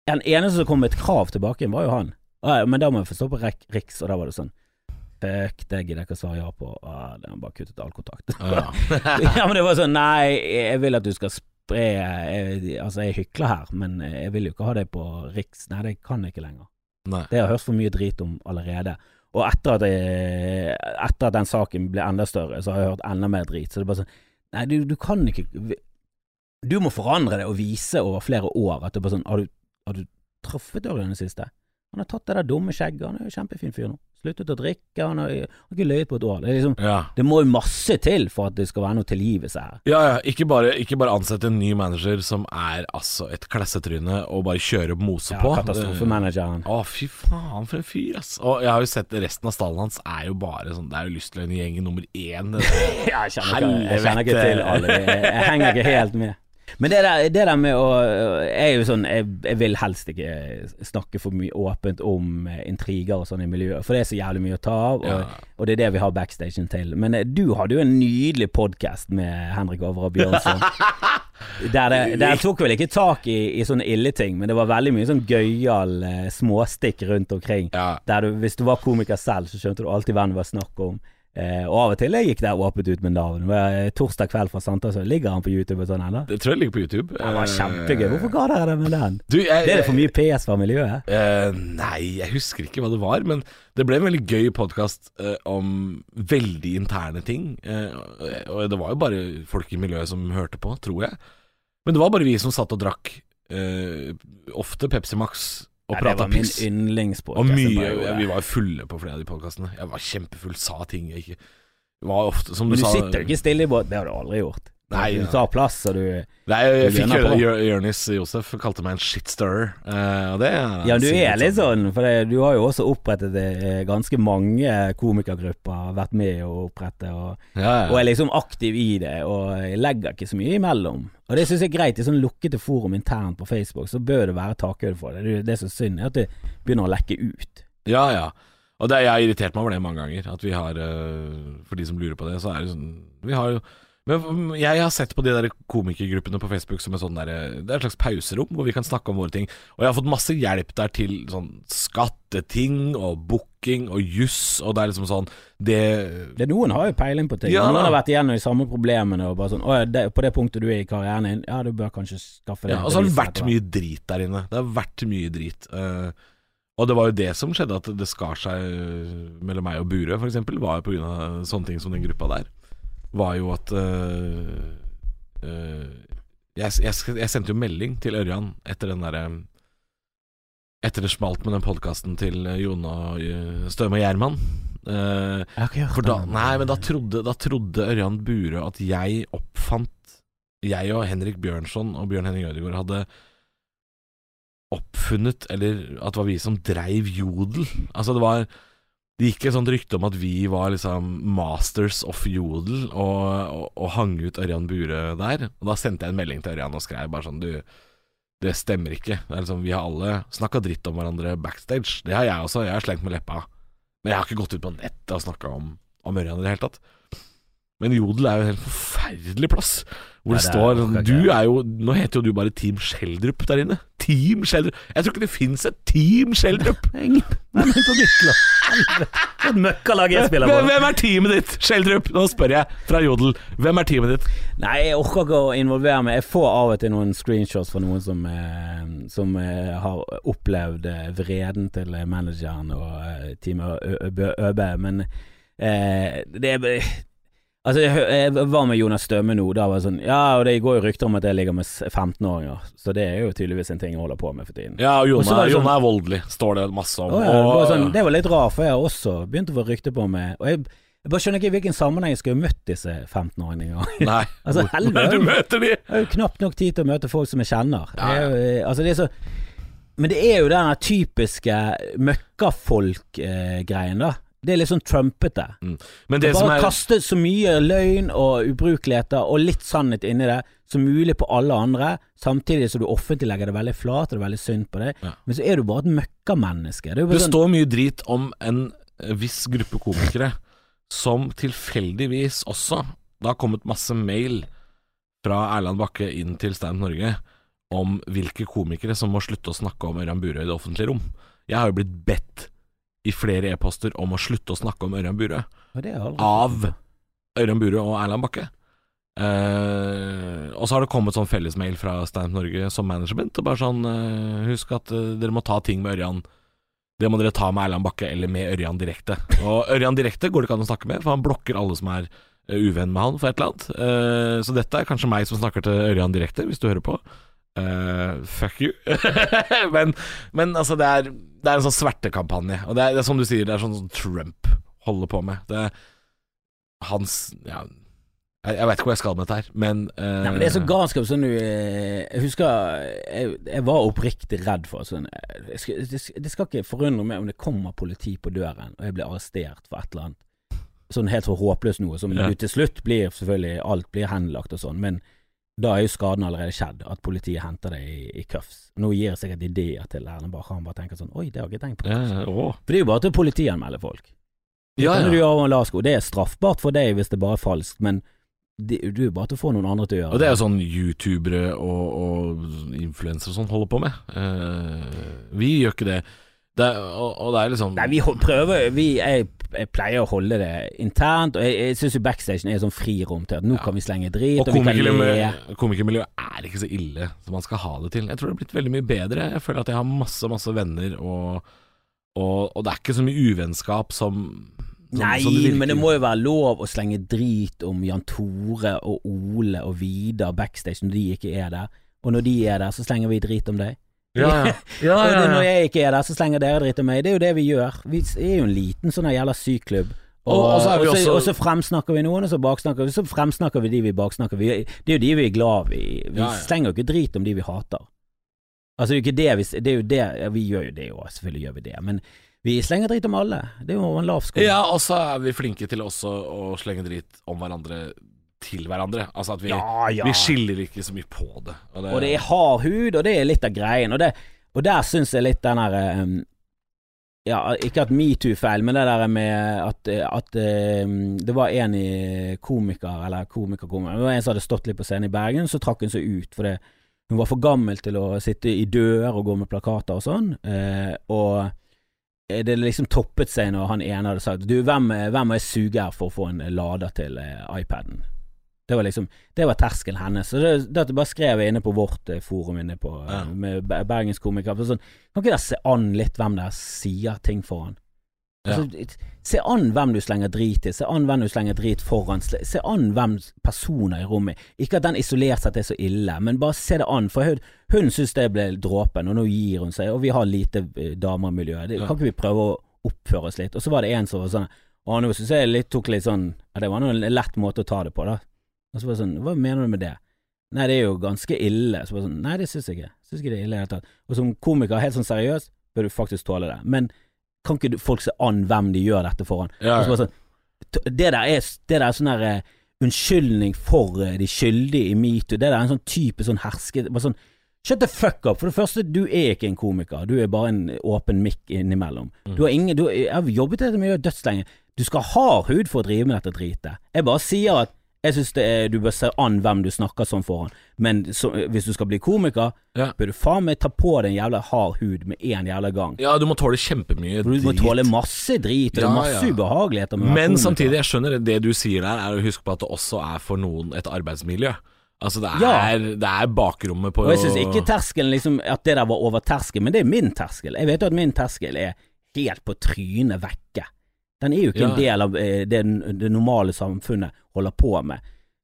Den eneste som kom med et krav tilbake, var jo han. Men da må jeg få stå på Riks, og da var det sånn Fuck, det gidder jeg ikke å svare ja på. Ah, den bare kuttet all kontakt. Ja. ja, men det var sånn Nei, jeg vil at du skal spre jeg, Altså, jeg hykler her, men jeg vil jo ikke ha det på Riks. Nei, det kan jeg ikke lenger. Nei. Det har jeg hørt for mye drit om allerede. Og etter at, jeg, etter at den saken ble enda større, så har jeg hørt enda mer drit. Så det er bare sånn Nei, du, du kan ikke Du må forandre det og vise over flere år at det er bare sånn Har du, har du truffet Ørjan i det siste? Han har tatt det der dumme skjegget, han er jo kjempefin fyr nå. Sluttet å drikke, han har, har ikke løyet på et år. Det, er liksom, Ja. det må jo masse til for at det skal være noe tilgivelse her. Ja, ja. Ikke bare, ikke bare ansette en ny manager som er altså et klassetryne og bare kjøre mose Ja, på. Katastrofemanageren. Å, fy faen, for en fyr, ass. Og jeg har jo sett resten av stallen hans er jo bare sånn Det er jo lystløgngjengen nummer én. Ja, jeg kjenner, ikke, jeg kjenner ikke til alle. Jeg, jeg henger ikke helt med. Men det der, det der med å Jeg er jo sånn jeg, jeg vil helst ikke snakke for mye åpent om eh, intriger og sånn i miljøet, for det er så jævlig mye å ta av, og, Ja. og det er det vi har backstagen til. Men eh, du hadde jo en nydelig podkast med Henrik Over og Bjørnson. Der, det, der tok vel ikke tak i, i sånne ille ting, men det var veldig mye sånn gøyal eh, småstikk rundt omkring. Ja. Der du, hvis du var komiker selv, så skjønte du alltid hvem det var snakk om. Eh, og av og til jeg gikk der åpent ut med navn. Eh, Torsdag kveld fra Santa, ligger han på YouTube og sånn ennå. Det tror jeg ligger på YouTube. Det var Eh, kjempegøy. Hvorfor ga dere det med den? Du, jeg, Det er det for mye PS fra miljøet? Eh, nei, jeg husker ikke hva det var, men det ble en veldig gøy podkast om veldig interne ting. Eh, og det var jo bare folk i miljøet som hørte på, tror jeg. Men det var bare vi som satt og drakk eh, ofte Pepsi Max og Ja, det prata var min piss. yndlingspodkast. Og mye. Vi var fulle på flere av de podkastene. Jeg var kjempefull, sa ting jeg ikke Var ofte, som du, du sa sitter ikke stille i båt. Det har du aldri gjort. Nei, du tar plass, og du Nei, jeg, Du fikk Jørnis Josef kalte meg en shitstirrer, eh, og det Ja, du er litt sånn, for det, du har jo også opprettet det ganske mange komikergrupper, vært med å opprette, og, Ja, ja. og er liksom aktiv i det, og legger ikke så mye imellom. Og det syns jeg er greit, i sånn lukkede forum internt på Facebook, så bør det være takhøyde for det. Det, er det som er synd, er at det begynner å lekke ut. Ja, ja. Og det, jeg har irritert meg over det mange ganger. At vi har øh, For de som lurer på det, så er det sånn Vi har jo Men jeg har sett på de der komikergruppene på Facebook som er sånn der, Det er et slags pauserom hvor vi kan snakke om våre ting. Og jeg har fått masse hjelp der til sånn skatteting og booking og juss, og det er liksom sånn Det Det, noen har jo peiling på ting. Ja, noen har vært igjennom de samme problemene og bare sånn Å det, på det punktet du er i karrieren din, ja, du bør kanskje skaffe det. Ja, og så har det vært mye drit der inne. Det har vært mye drit. Uh, og det var jo det som skjedde, at det skar seg eh, mellom meg og Burøe, f.eks. Var jo av sånne ting som den gruppa der. Var jo at uh, uh, jeg, jeg, jeg sendte jo melding til Ørjan etter den derre Etter det smalt med den podkasten til eh, Jone og eh, Støme og Gjerman. Eh, hørt for da, nei, men da trodde, da trodde Ørjan Burøe at jeg oppfant Jeg og Henrik Bjørnson og Bjørn Henning Ødegaard hadde oppfunnet Eller at det var vi som dreiv Jodel. Altså det var det gikk et sånt rykte om at vi var liksom masters of jodel og, og, og hang ut Ørjan Bure der. Og da sendte jeg en melding til Ørjan og skrev bare sånn Du, det stemmer ikke. Det liksom, vi har alle snakka dritt om hverandre backstage. Det har jeg også. Jeg har slengt med leppa. Men jeg har ikke gått ut på nettet og snakka om, om Ørjan i det hele tatt. Men Jodel er jo en helt forferdelig plass. Hvor det det står er, Du er jo Nå heter jo du bare Team Skjeldrup der inne. Team Skjeldrup. Jeg tror ikke det fins et Team Skjeldrup. Ingen Hvem er på mitt lag? Helvete, For et møkkalag jeg spiller på. hvem er teamet ditt, Skjeldrup, Nå spør jeg fra Jodel. Hvem er teamet ditt? Nei, jeg orker ikke å involvere meg. Jeg får av og til noen screenshots fra noen som, eh, som eh, har opplevd eh, vreden til manageren og teamet Ø- Ø- ØB, men eh, det Altså, jeg, jeg var med Jonas Stømme nå. Da var jeg sånn Ja, og det går jo rykter om at jeg ligger med 15-åringer, så det er jo tydeligvis en ting jeg holder på med for tiden. Ja, og Og var det sånn- er voldelig, står det masse om. Å ja, det, var sånn, det var litt rart, for jeg har også begynt å få rykte på meg. Og jeg, jeg bare skjønner ikke i hvilken sammenheng jeg skulle møtt disse 15-åringene. Nei, Altså, helvete. er det du møter de? Jeg har jo knapt nok tid til å møte folk som jeg kjenner. Ja, Det er eh, altså det er så, men det er jo den typiske møkkafolk-greien, da. Det er litt sånn trumpete. Men det som Bare er kaste så mye løgn og ubrukeligheter og litt sannhet inni det som mulig på alle andre, samtidig som du offentlig legger det veldig flat og det er veldig synd på deg. Ja. Men så er du bare et møkkamenneske. Det Det sånn, står mye drit om en eh, viss gruppe komikere som tilfeldigvis også Det har kommet masse mail fra Erland Bakke inn til Stand Norge om hvilke komikere som må slutte å snakke om Ørjan Burøe i det offentlige rom. Jeg har jo blitt bedt i flere e-poster om å slutte å snakke om Ørjan Burøe. Av. Ørjan Burøe og Erland Bakke. Uh, og så har det kommet sånn fellesmail fra Stand Norge som management. Og bare sånn uh, Husk at uh, dere må ta ting med Ørjan. Det må dere ta med Erland Bakke eller med Ørjan direkte. Og Ørjan direkte går det ikke an å snakke med, for han blokker alle som er uvenn med han for et eller annet. Så dette er kanskje meg som snakker til Ørjan direkte, hvis du hører på. Fuck you. men, men altså, det er, det er en sånn svertekampanje. Og det er, det er som du sier, det er sånn som Trump holder på med. Det er hans Ja, jeg, jeg veit ikke hvor jeg skal med dette her, men, uh... Nei, men Det er så galskap sånn du eh, Jeg husker jeg, jeg var oppriktig redd for sånn eh, jeg det, skal- ikke forundre meg om det kommer politi på døren, og jeg blir arrestert for et eller annet sånn helt så håpløst noe, som Ja. til slutt blir selvfølgelig Alt blir henlagt og sånn, men da er jo skaden allerede skjedd, at politiet henter deg i, i cuffs. Nå gir jeg sikkert ideer til Erlend Bach, han bare tenker sånn Oi, det har jeg ikke tenkt på. ja. For det er jo bare til å politianmelde folk. Det Ja, ja. Det er straffbart for deg hvis det bare er falskt, men det, du er bare til å få noen andre til å gjøre Og det er jo sånn youtubere og, og influensere og sånn holder på med. Eh, vi gjør ikke det. Det og, og det er liksom Nei, vi prøver vi, jeg, jeg pleier å holde det internt, og jeg, jeg syns jo backstagen er sånn frirom til at nå Ja. kan vi slenge drit, Og og, komikermiljøet er ikke så ille som man skal ha det til. Jeg tror det har blitt veldig mye bedre. Jeg føler at jeg har masse, masse venner, og, og, det er ikke så mye uvennskap som, som Nei, som virker. men det må jo være lov å slenge drit om Jan Tore og Ole og Vidar backstage når de ikke er der. Og når de er der, så slenger vi drit om deg. Ja, ja. Ja, ja, når jeg ikke er der, så slenger dere dritt om meg. Det er jo det vi gjør. Vi er jo en liten sånn jævla syklubb. Og, Og- og så er vi og, så, også- og så fremsnakker vi noen, og så baksnakker vi. Så fremsnakker vi de vi baksnakker. Vi, det er jo de vi er glad i. Vi Ja, ja. slenger jo ikke drit om de vi hater. Altså, det er jo ikke det vi Det er jo det ja, Vi gjør jo det òg, selvfølgelig gjør vi det. Men vi slenger drit om alle. Det er jo en lav sko. Ja, og så er vi flinke til også å slenge drit om hverandre til hverandre. Altså at vi, ja, ja. vi skiller ikke så mye på det. Og det, Og det er hard hud, og det er litt av greien. Og, det, og der syns jeg litt den derre um, Ja, ikke at metoo-feil, men det der med at, at um, det var en i komiker, eller komiker-komiker Det var en som hadde stått litt på scenen i Bergen, så trakk hun seg ut fordi hun var for gammel til å sitte i dører og gå med plakater og sånn. Uh, og det liksom toppet seg når han ene hadde sagt Du, hvem, hvem må jeg suge her for å få en lader til eh, iPaden? Det var liksom Det var terskelen hennes. Så det, det bare skrev jeg inne på vårt eh, forum inne på eh, Ja. med Ber- Bergens komikere. Sånn, kan ikke dere se an litt hvem der sier ting foran? Altså, se an hvem du slenger drit til, se an hvem du slenger drit foran, se an hvem personer i rommet Ikke at den isolert sett er så ille, men bare se det an. For hun, hun syns det ble dråpen, og nå gir hun seg, og vi har lite eh, damer i miljøet. Det, Ja. Kan ikke vi prøve å oppføre oss litt? Og så var det en som var sånn Og nå syns jeg litt, tok litt sånn Det var en lett måte å ta det på, da. Og så var det sånn Hva mener du med det? Nei, det er jo ganske ille. Så var det sånn Nei, det syns jeg ikke. Syns ikke det er ille i det hele tatt. Og som komiker, helt sånn seriøst, bør du faktisk tåle det. Men kan ikke folk se an hvem de gjør dette foran? Ja, ja. bare sånn, det der er, det der er sånn der uh, unnskyldning for uh, de skyldige i metoo. Det der er en sånn type sånn herske... Bare sånn Shut the fuck up. For det første, du er ikke en komiker. Du er bare en åpen mikk innimellom. Mm. Du har ingen du, Jeg har jobbet i dette miljøet dødslenge. Du skal ha hud for å drive med dette dritet. Jeg bare sier at jeg syns du bør se an hvem du snakker sånn foran, men så, hvis du skal bli komiker, Ja. bør du faen meg ta på deg en jævla hard hud med en jævla gang. ja, du må tåle kjempemye drit. du må tåle masse drit, og Ja, masse ja. ubehageligheter Men samtidig, jeg skjønner det, det du sier der, er å huske på at det også er for noen et arbeidsmiljø. Altså det er, Ja. det er bakrommet på Og jeg syns ikke terskelen liksom At det der var over terskelen, men det er min terskel. Jeg vet jo at min terskel er helt på trynet vekke. Den er jo ikke en del av eh, det, det normale samfunnet holder på med.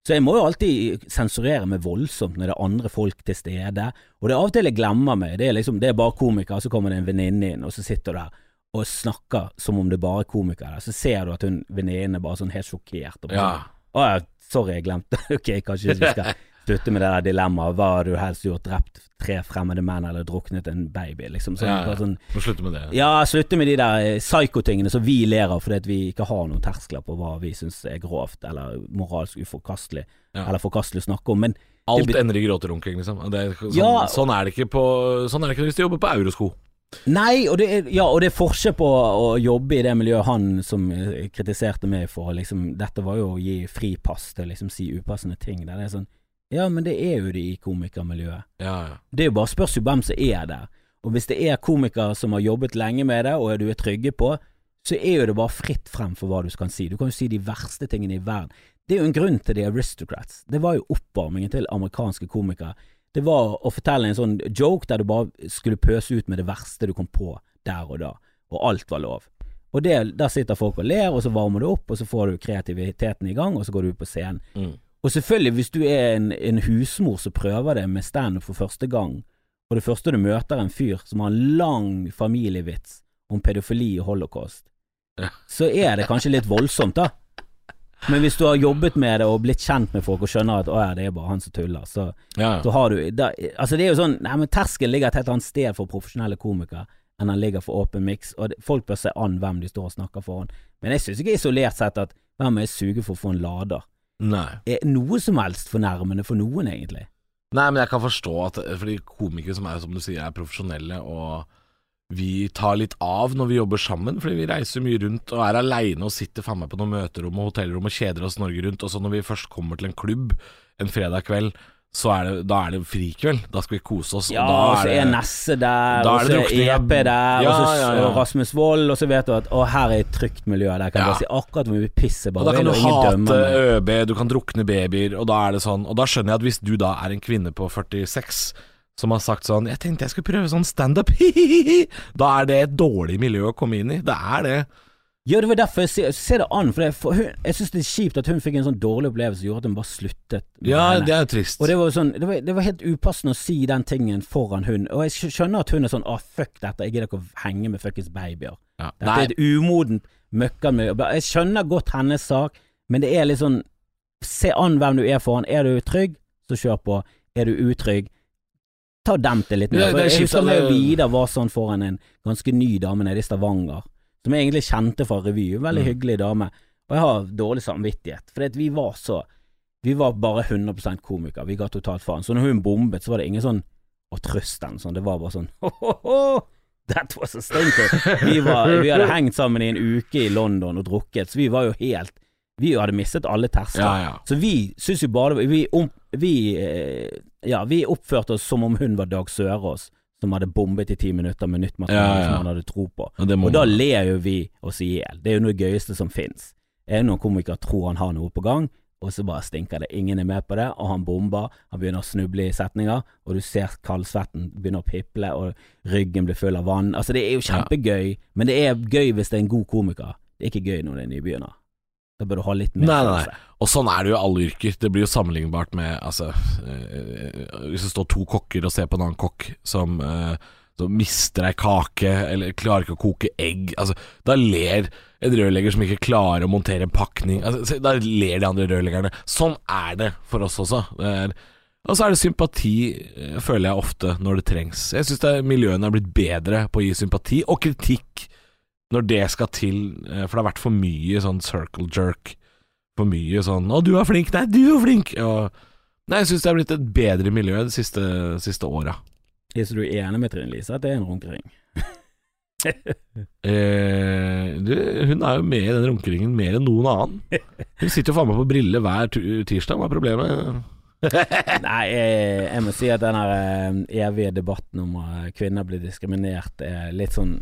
Så jeg må jo alltid sensurere meg voldsomt når det er andre folk til stede. Og det er av og til jeg glemmer meg. Det er liksom, det er bare komikere, så kommer det en venninne inn, og så sitter du der og snakker som om det er bare komikere. Så ser du at hun venninnen er bare sånn helt sjokkert. Og bare Ja. sånn, å ja, sorry, jeg glemte. ok, kanskje vi skal slutte med det der dilemmaet. Hva har du helst gjort? Drept tre fremmede menn eller druknet en baby? Liksom. Så, Ja, ja. Sånn, slutte med det. ja, slutte med de der eh, psykotingene som vi ler av fordi vi ikke har noen terskler på hva vi syns er grovt eller moralsk uforkastelig, Ja. eller forkastelig å snakke om. Men Alt ender i gråterunking, liksom. Er, sånn, Ja. sånn er det ikke på Sånn er det ikke hvis du jobber på Eurosko. Nei, og det er, ja, og det er forskjell på å jobbe i det miljøet han som eh, kritiserte meg for liksom, Dette var jo å gi fripass til å liksom si upassende ting. Der det er sånn Ja, men det er jo det i komikermiljøet. Ja, ja. Det er jo bare spørs jo hvem som er der. Og hvis det er komikere som har jobbet lenge med det, og du er trygge på, så er jo det bare fritt frem for hva du kan si. Du kan jo si de verste tingene i verden. Det er jo en grunn til The Aristocrats. Det var jo oppvarmingen til amerikanske komikere. Det var å fortelle en sånn joke der du bare skulle pøse ut med det verste du kom på der og da, og alt var lov. Og det, der sitter folk og ler, og så varmer du opp, og så får du kreativiteten i gang, og så går du ut på scenen. Mm. Og selvfølgelig, hvis du er en, en husmor som prøver det med standup for første gang, og det første du møter er en fyr som har en lang familievits om pedofili og holocaust, så er det kanskje litt voldsomt, da. Men hvis du har jobbet med det og blitt kjent med folk og skjønner at å ja, det er bare han som tuller, så, ja, så har du da, Altså, det er jo sånn Nei, men terskelen ligger et helt annet sted for profesjonelle komikere enn den ligger for åpen mix, og det, folk bør se an hvem de står og snakker foran. Men jeg syns ikke isolert sett at hvem er suge for å få en lader? Nei. er noe som helst fornærmende for noen, egentlig. Nei, men jeg kan forstå at Fordi komikere som er som du sier er profesjonelle og vi tar litt av når vi jobber sammen, fordi vi reiser mye rundt og er aleine og sitter faen meg på noen møterom og hotellrom og kjeder oss Norge rundt. Og så når vi først kommer til en klubb en fredag kveld, så er det, da er det frikveld. Da skal vi kose oss. Ja, og og så er er Nesse der, og så er EP der, Ja, og så ja, ja. Rasmus Wold, og så vet du at å, her er et trygt miljø, der kan Ja. bare si akkurat hvor mye piss jeg Og bare da kan du hate. ØB, du kan drukne babyer, og da er det sånn Og da skjønner jeg at hvis du da er en kvinne på 46 som har sagt sånn 'Jeg tenkte jeg skulle prøve sånn standup', da er det et dårlig miljø å komme inn i. Det er det. Ja, det var derfor jeg ser, ser det an, for, det, for hun, jeg syns det er kjipt at hun fikk en sånn dårlig opplevelse som gjorde at hun bare sluttet. Ja, henne. det er jo trist. Og det var sånn det var, det var helt upassende å si den tingen foran hun, og jeg skjønner at hun er sånn 'Å, fuck dette, jeg gidder ikke å henge med fuckings babyer'. ja. Dette Nei, er et umodent møkkamiljø. Jeg skjønner godt hennes sak, men det er litt sånn Se an hvem du er foran. Er du trygg, så kjør på. Er du utrygg, ta dem demp det litt Ja, det er jeg husker det- Vidar var sånn foran en ganske ny dame nede i Stavanger, som jeg egentlig kjente fra revy. Veldig Mm. hyggelig dame. Og jeg har dårlig samvittighet, for vi var så Vi var bare 100% komikere. Vi ga totalt faen. Så når hun bombet, så var det ingen sånn å trøste henne sånn. Det var bare sånn ho-ho-ho, that was a stinker. Vi, var, vi hadde hengt sammen i en uke i London og drukket, så vi var jo helt Vi hadde mistet alle terskler. Ja, ja. Så vi syns jo bare Vi, om, vi, eh, ja, vi oppførte oss som om hun var Dag Sørås, som hadde bombet i ti minutter med nytt materiale Ja, ja. som han hadde tro på. Og, Og da ler jo vi oss i hjel. Det er jo noe gøyeste som fins. Er det noen komikere tror han har noe på gang, og så bare stinker det. Ingen er med på det, og han bomber. Han begynner å snuble i setninger, og du ser kaldsvetten begynner å piple, og ryggen blir full av vann. Altså, det er jo kjempegøy, men det er gøy hvis det er en god komiker. Det er ikke gøy når det er nybegynner. Da bør du ha litt mer Nei, nei, nei. Og sånn er det jo i alle yrker. Det blir jo sammenlignbart med altså, øh, Hvis det står to kokker og ser på en annen kokk som, øh, som mister ei kake, eller klarer ikke å koke egg altså, Da ler en rørlegger som ikke klarer å montere en pakning altså, Da ler de andre rørleggerne. Sånn er det for oss også. Det er, og så er det sympati, eh, føler jeg ofte, når det trengs. Jeg syns miljøene er blitt bedre på å gi sympati, og kritikk. Når det skal til eh, For det har vært for mye sånn circle jerk. For mye sånn 'Å, du er flink', 'Nei, du er flink'. Og, nei, jeg syns det er blitt et bedre miljø de siste, siste åra. Er så du er enig med Trine Lise at det er en runkering? Eh, du, hun er jo med i den runkeringen mer enn noen annen. Hun sitter jo faen meg på briller hver tirsdag, hva er problemet? Nei, jeg, jeg må si at den eh, evige debatten om at kvinner blir diskriminert, er litt sånn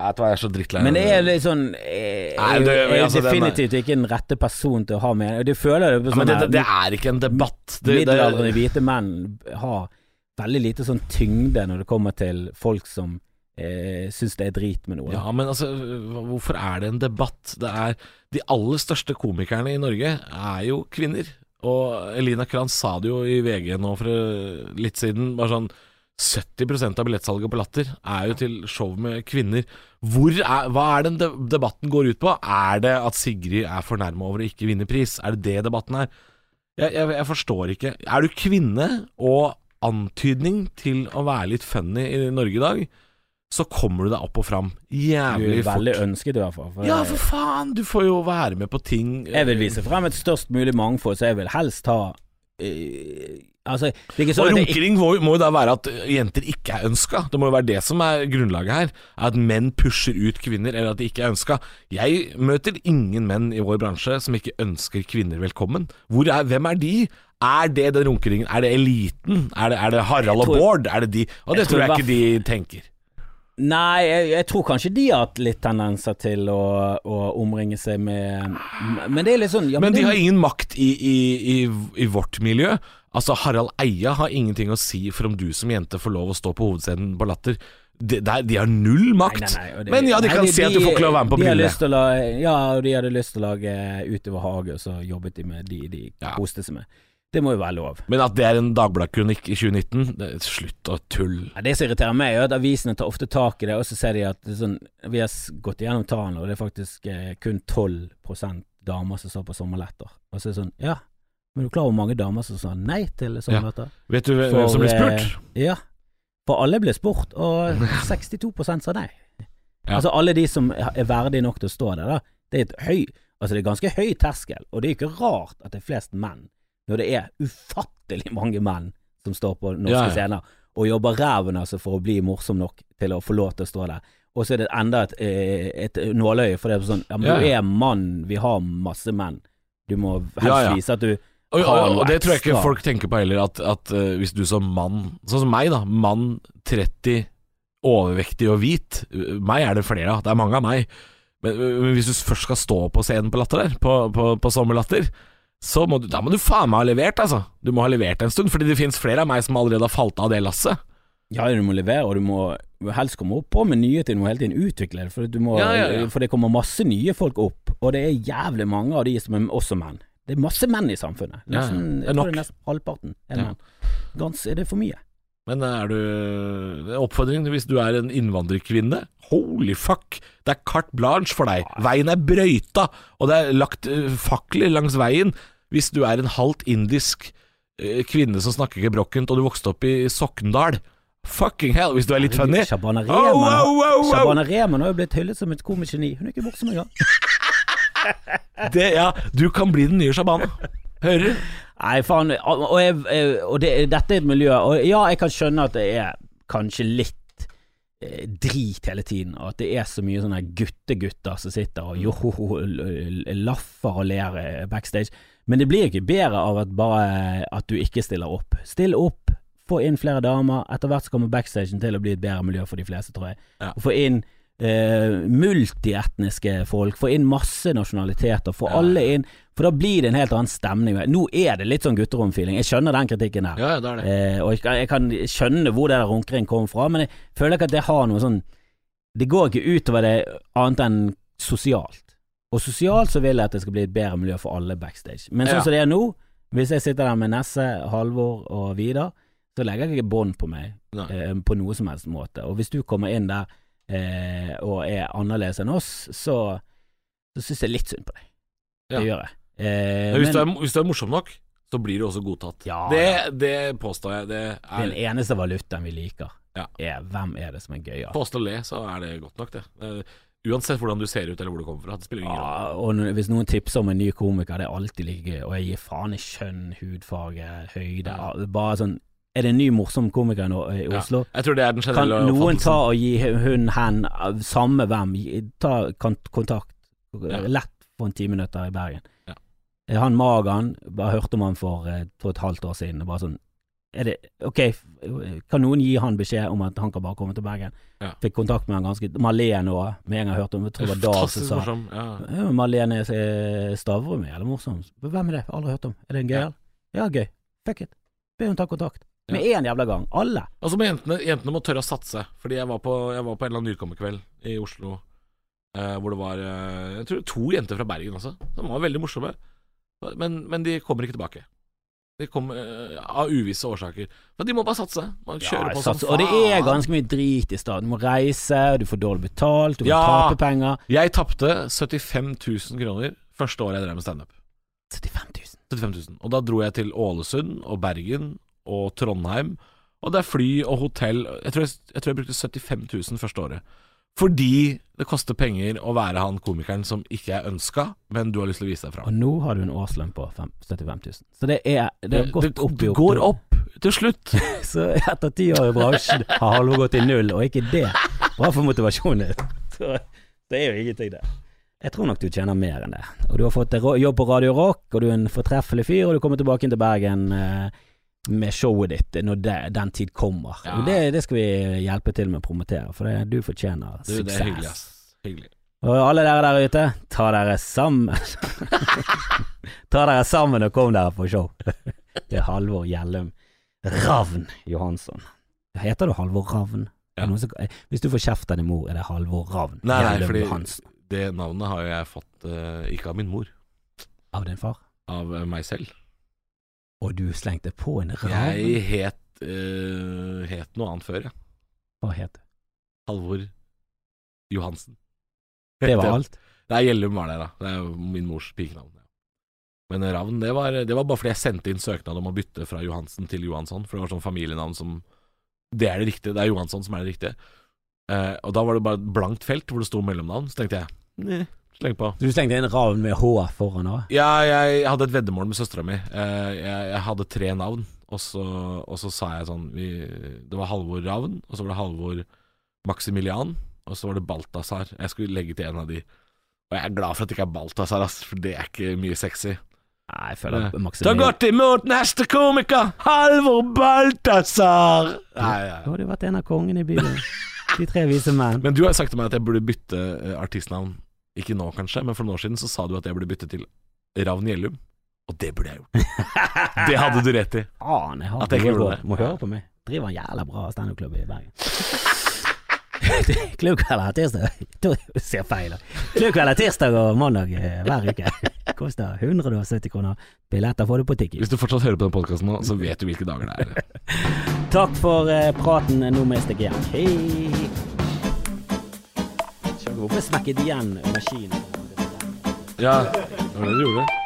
Jeg tror jeg er så drittlei Men det er litt sånn Jeg, jeg, det- jeg er altså, definitivt ikke den rette person til å ha med Du føler det på sånn Men det, det, er ikke en debatt. Middelaldrende hvite menn har veldig lite sånn tyngde når det kommer til folk som eh, syns det er drit med noe. Ja, men altså, hvorfor er det en debatt? Det er De aller største komikerne i Norge er jo kvinner. Og Elina Kranz sa det jo i VG nå for litt siden. Bare sånn 70% av billettsalget på Latter er jo til show med kvinner. Er, hva er den debatten går ut på? Er det at Sigrid er fornærma over å ikke vinne pris? Er det det debatten er? Jeg, jeg, jeg forstår ikke. Er du kvinne og antydning til å være litt funny i Norge i dag, så kommer du deg opp og fram du jævlig er veldig fort. ønsket i hvert fall. For Ja, for faen! Du får jo være med på ting Jeg vil vise frem et størst mulig mangfold, så jeg vil helst ha Altså, det ikke Og sånn jeg ikke runkering må, jo da være at jenter ikke er ønska. Det må jo være det som er grunnlaget her. At menn pusher ut kvinner, eller at de ikke er ønska. Jeg møter ingen menn i vår bransje som ikke ønsker kvinner velkommen. Hvor er, hvem er de? Er det den runkeringen? Er det eliten? Er det, er det Harald og Bård? Er det de? Og det Jeg tror tror jeg ikke de tenker. Nei, jeg, jeg tror kanskje de har hatt litt tendenser til å, å omringe seg med Men det er litt sånn ja, Men de det- har ingen makt i, i, i, i vårt miljø. Altså, Harald Eia har ingenting å si for om du som jente får lov å stå på hovedscenen på Latter. De, de, de har null makt. Nei, nei, nei, det- Men ja, de kan si at du får ikke lov å være med på de Brille. Ja, og de hadde lyst til å lage Utover hage, og så jobbet de med de de Ja. koste seg med. Det må jo være lov. Men at det er en Dagbladet-kronikk i 2019, det, slutt å tulle. Ja, det som irriterer meg, er at avisene tar ofte tak i det, og så ser de at er sånn, vi har gått igjennom tallene, og det er faktisk eh, kun 12% damer som står på sommerletter. Og så er det sånn, ja, men er du klar over hvor mange damer som sa nei til sommerletter? Vet du hvem For, som blir eh, spurt? Ja, for alle ble spurt, og 62 sa nei. Ja. Altså alle de som er verdige nok til å stå der, da. Det er et høy, altså det er ganske høy terskel, og det er ikke rart at det er flest menn, når det er ufattelig mange menn som står på norske Ja, ja. scener og jobber ræven altså for å bli morsom nok til å få lov til å stå der. Og så er det enda et, eh, et nåløye, for det er sånn Ja, men du er mann, vi har masse menn. Du må helst vise at du Og, og, og det tror jeg ikke folk tenker på heller, at, at uh, hvis du som mann, sånn som meg da, mann 30, overvektig og hvit, meg er det flere av, det er mange av meg, men, men hvis du først skal stå på scenen på Latter der, på, på, på Sommerlatter, så må du, da må du faen meg ha levert, altså. Du må ha levert en stund, fordi det finnes flere av meg som allerede har falt av det lasset. Ja, du må levere, og du må helst komme opp på med ting. Du må hele tiden utvikle det, for, du må, Ja, ja, ja. for det kommer masse nye folk opp, og det er jævlig mange av de som er også menn. Det er masse menn i samfunnet. Nesten, Det er nok. nesten halvparten er menn. Gans, er det for mye? Men er du Oppfordring hvis du er en innvandrerkvinne Holy fuck Det er carte blanche for deg Veien er brøyta Og det er lagt eh, fakler langs veien Hvis du er en halvt indisk eh, kvinne som snakker gebrokkent Og du vokste opp i Sokkendal Fucking hell Hvis du er litt funny Shabana Oh, Rehman, oh, oh, wow. Shabana Rehman har jo blitt hyllet som et komisk geni. Hun er ikke morsom engang. det, ja, Du kan bli den nye Shabana Hører du? Nei, faen. Og, jeg, jeg- og det, dette er et miljø Og ja, jeg kan skjønne at det er kanskje litt eh, drit hele tiden, og at det er så mye sånne guttegutter som sitter og joho, laffer og ler eh, backstage. Men det blir ikke bedre av at bare at du ikke stiller opp. Still opp, få inn flere damer. Etter hvert så kommer backstagen til å bli et bedre miljø for de fleste, tror jeg. Ja. Få inn eh, multietniske folk, få inn masse nasjonaliteter, få Ja. alle inn. For da blir det en helt annen stemning. Nå er det litt sånn gutteromfeeling. Jeg skjønner den kritikken der. Ja, det det Eh, og jeg kan, jeg kan skjønne hvor det der runkering kommer fra, men jeg føler ikke at det har noe sånn Det går ikke utover det annet enn sosialt. Og sosialt så vil jeg at det skal bli et bedre miljø for alle backstage. Men sånn Ja. som det er nå, hvis jeg sitter der med Nesse, Halvor og Vidar, så legger jeg ikke bånd på meg eh, på noe som helst måte. Og hvis du kommer inn der eh, og er annerledes enn oss, så, så syns jeg litt synd på deg. Det Ja. gjør jeg. Eh, hvis, men du er, hvis du er morsom nok Så blir du også godtatt Ja, det, det påstår jeg Det den er eneste valutaen vi liker, Ja. er hvem er det som er gøyere. Påstå le, så er det godt nok det Eh, Uansett hvordan du ser ut eller hvor du kommer fra. Det spiller ingen rolle. Ja, og hvis noen tipser om en ny komiker, det er alltid like gøy. Og jeg gir faen i kjønn, hudfarge, høyde. Bare sånn Er det en ny morsom komiker nå i Ja. Oslo? Jeg tror det er den Kan noen ta og gi hun, hen, samme hvem, ta kontakt Ja. lett for en ti minutter i Bergen? Ja. Eh, Han Magan, bare hørte om han for, eh, for et halvt år siden. Bare sånn er det, Ok, kan noen gi han beskjed om at han kan bare komme til Bergen? Ja. Fikk kontakt med han ganske Malene òg, med en gang jeg hørte om Jeg tror det var som sa morsom. Ja. ja, Malene eh, Stavrum er jævlig morsom. Hvem er det? Aldri hørt om. Er det en gøyal? Ja. gøy. Fuck it. Be hun ta kontakt. Med én jævla gang. Alle. Altså så må jentene, jentene må tørre å satse. Fordi jeg var på, jeg var på en eller annen nykommerkveld i Oslo eh, hvor det var eh, Jeg tror to jenter fra Bergen også. De var veldig morsomme. Men, men de kommer ikke tilbake. De kom eh, av uvisse årsaker. Men de må bare satse. Man kjører Ja, på satser. som og det er ganske mye drit i stedet. Du må reise, du får dårlig betalt, du må Ja. tape penger. Jeg tapte 75 000 kroner første året jeg drev med standup. 75 000. 75 000. Og da dro jeg til Ålesund og Bergen og Trondheim. Og det er fly og hotell. Jeg tror jeg, jeg, tror jeg brukte 75 000 første året. Fordi det koster penger å være han komikeren som ikke er ønska, men du har lyst til å vise deg Og nå har du en årslønn på fem- 75 000. Så det er Det er gått det, opp i det går opp til slutt. Så etter ti år i bransjen har Halvor gått i null, og ikke det. Bra for motivasjonen. Så det er jo ingenting, det. Jeg tror nok du tjener mer enn det. Og du har fått jobb på Radio Rock, og du er en fortreffelig fyr, og du kommer tilbake inn til Bergen eh, med showet ditt når det, den tid kommer. Ja. Og det, det skal vi hjelpe til med å promotere, for det, du fortjener Du, suksess. det er hyggelig, ass. Hyggelig. Og alle dere der ute, ta dere sammen. ta dere sammen og kom dere på show. Det er Halvor Gjellum Ravn Johansson. Heter du Halvor Ravn? Ja. Som- Hvis du får kjeft av din mor, er det Halvor Ravn Nei, nei, Gjellum Johansen. det navnet har jeg fått uh, ikke av min mor, Av din far? av eh, meg selv. Og du slengte på en Ravn? Jeg het, uh, het noe annet før, ja. Hva het det? Halvor Johansen. Det var alt? Nei, Gjellum var der, da. Det er min mors pikenavn. Ja. Men Ravn, det var, det var bare fordi jeg sendte inn søknad om å bytte fra Johansen til Johansson. For det var sånn familienavn som Det er det riktige. Det er Johansson som er det riktige. Uh, og da var det bare et blankt felt hvor det sto mellomnavn. Så tenkte jeg Nei, sleng på. Du slengte inn Ravn med H foran òg? Ja, jeg hadde et veddemål med søstera mi. Eh, jeg, jeg hadde tre navn, og så, og så sa jeg sånn vi, Det var Halvor Ravn, og så var det Halvor Maximilian, og så var det Balthazar. Jeg skulle legge til en av de. Og jeg er glad for at det ikke er Balthazar, ass, for det er ikke mye sexy. Nei, jeg føler Ta Maximilian godt imot neste komiker, Halvor Balthazar! Nei, Du nei. har jo vært en av kongene i byen. De tre vise menn. Men du har sagt til meg at jeg burde bytte eh, artistnavn. Ikke nå, kanskje, men for noen år siden så sa du at jeg burde bytte til Ravn Gjellum. Og det burde jeg gjort. Det hadde du rett i. Ah, nei, At jeg ikke gjorde det. Må høre på meg. Driver en jævla bra standup-klubb i Bergen. Klubbkvelder tirsdag Da ser feil. da. Klubbkvelder tirsdag og mandag eh, hver uke. Koster 170 kroner. Billetter får du på Tiki. Hvis du fortsatt hører på den podkasten nå, så vet du hvilke dager det er. Takk for eh, praten. Nå må jeg stikke. Hei. Hvorfor smekket igjen maskinen? Ja, det var det du gjorde.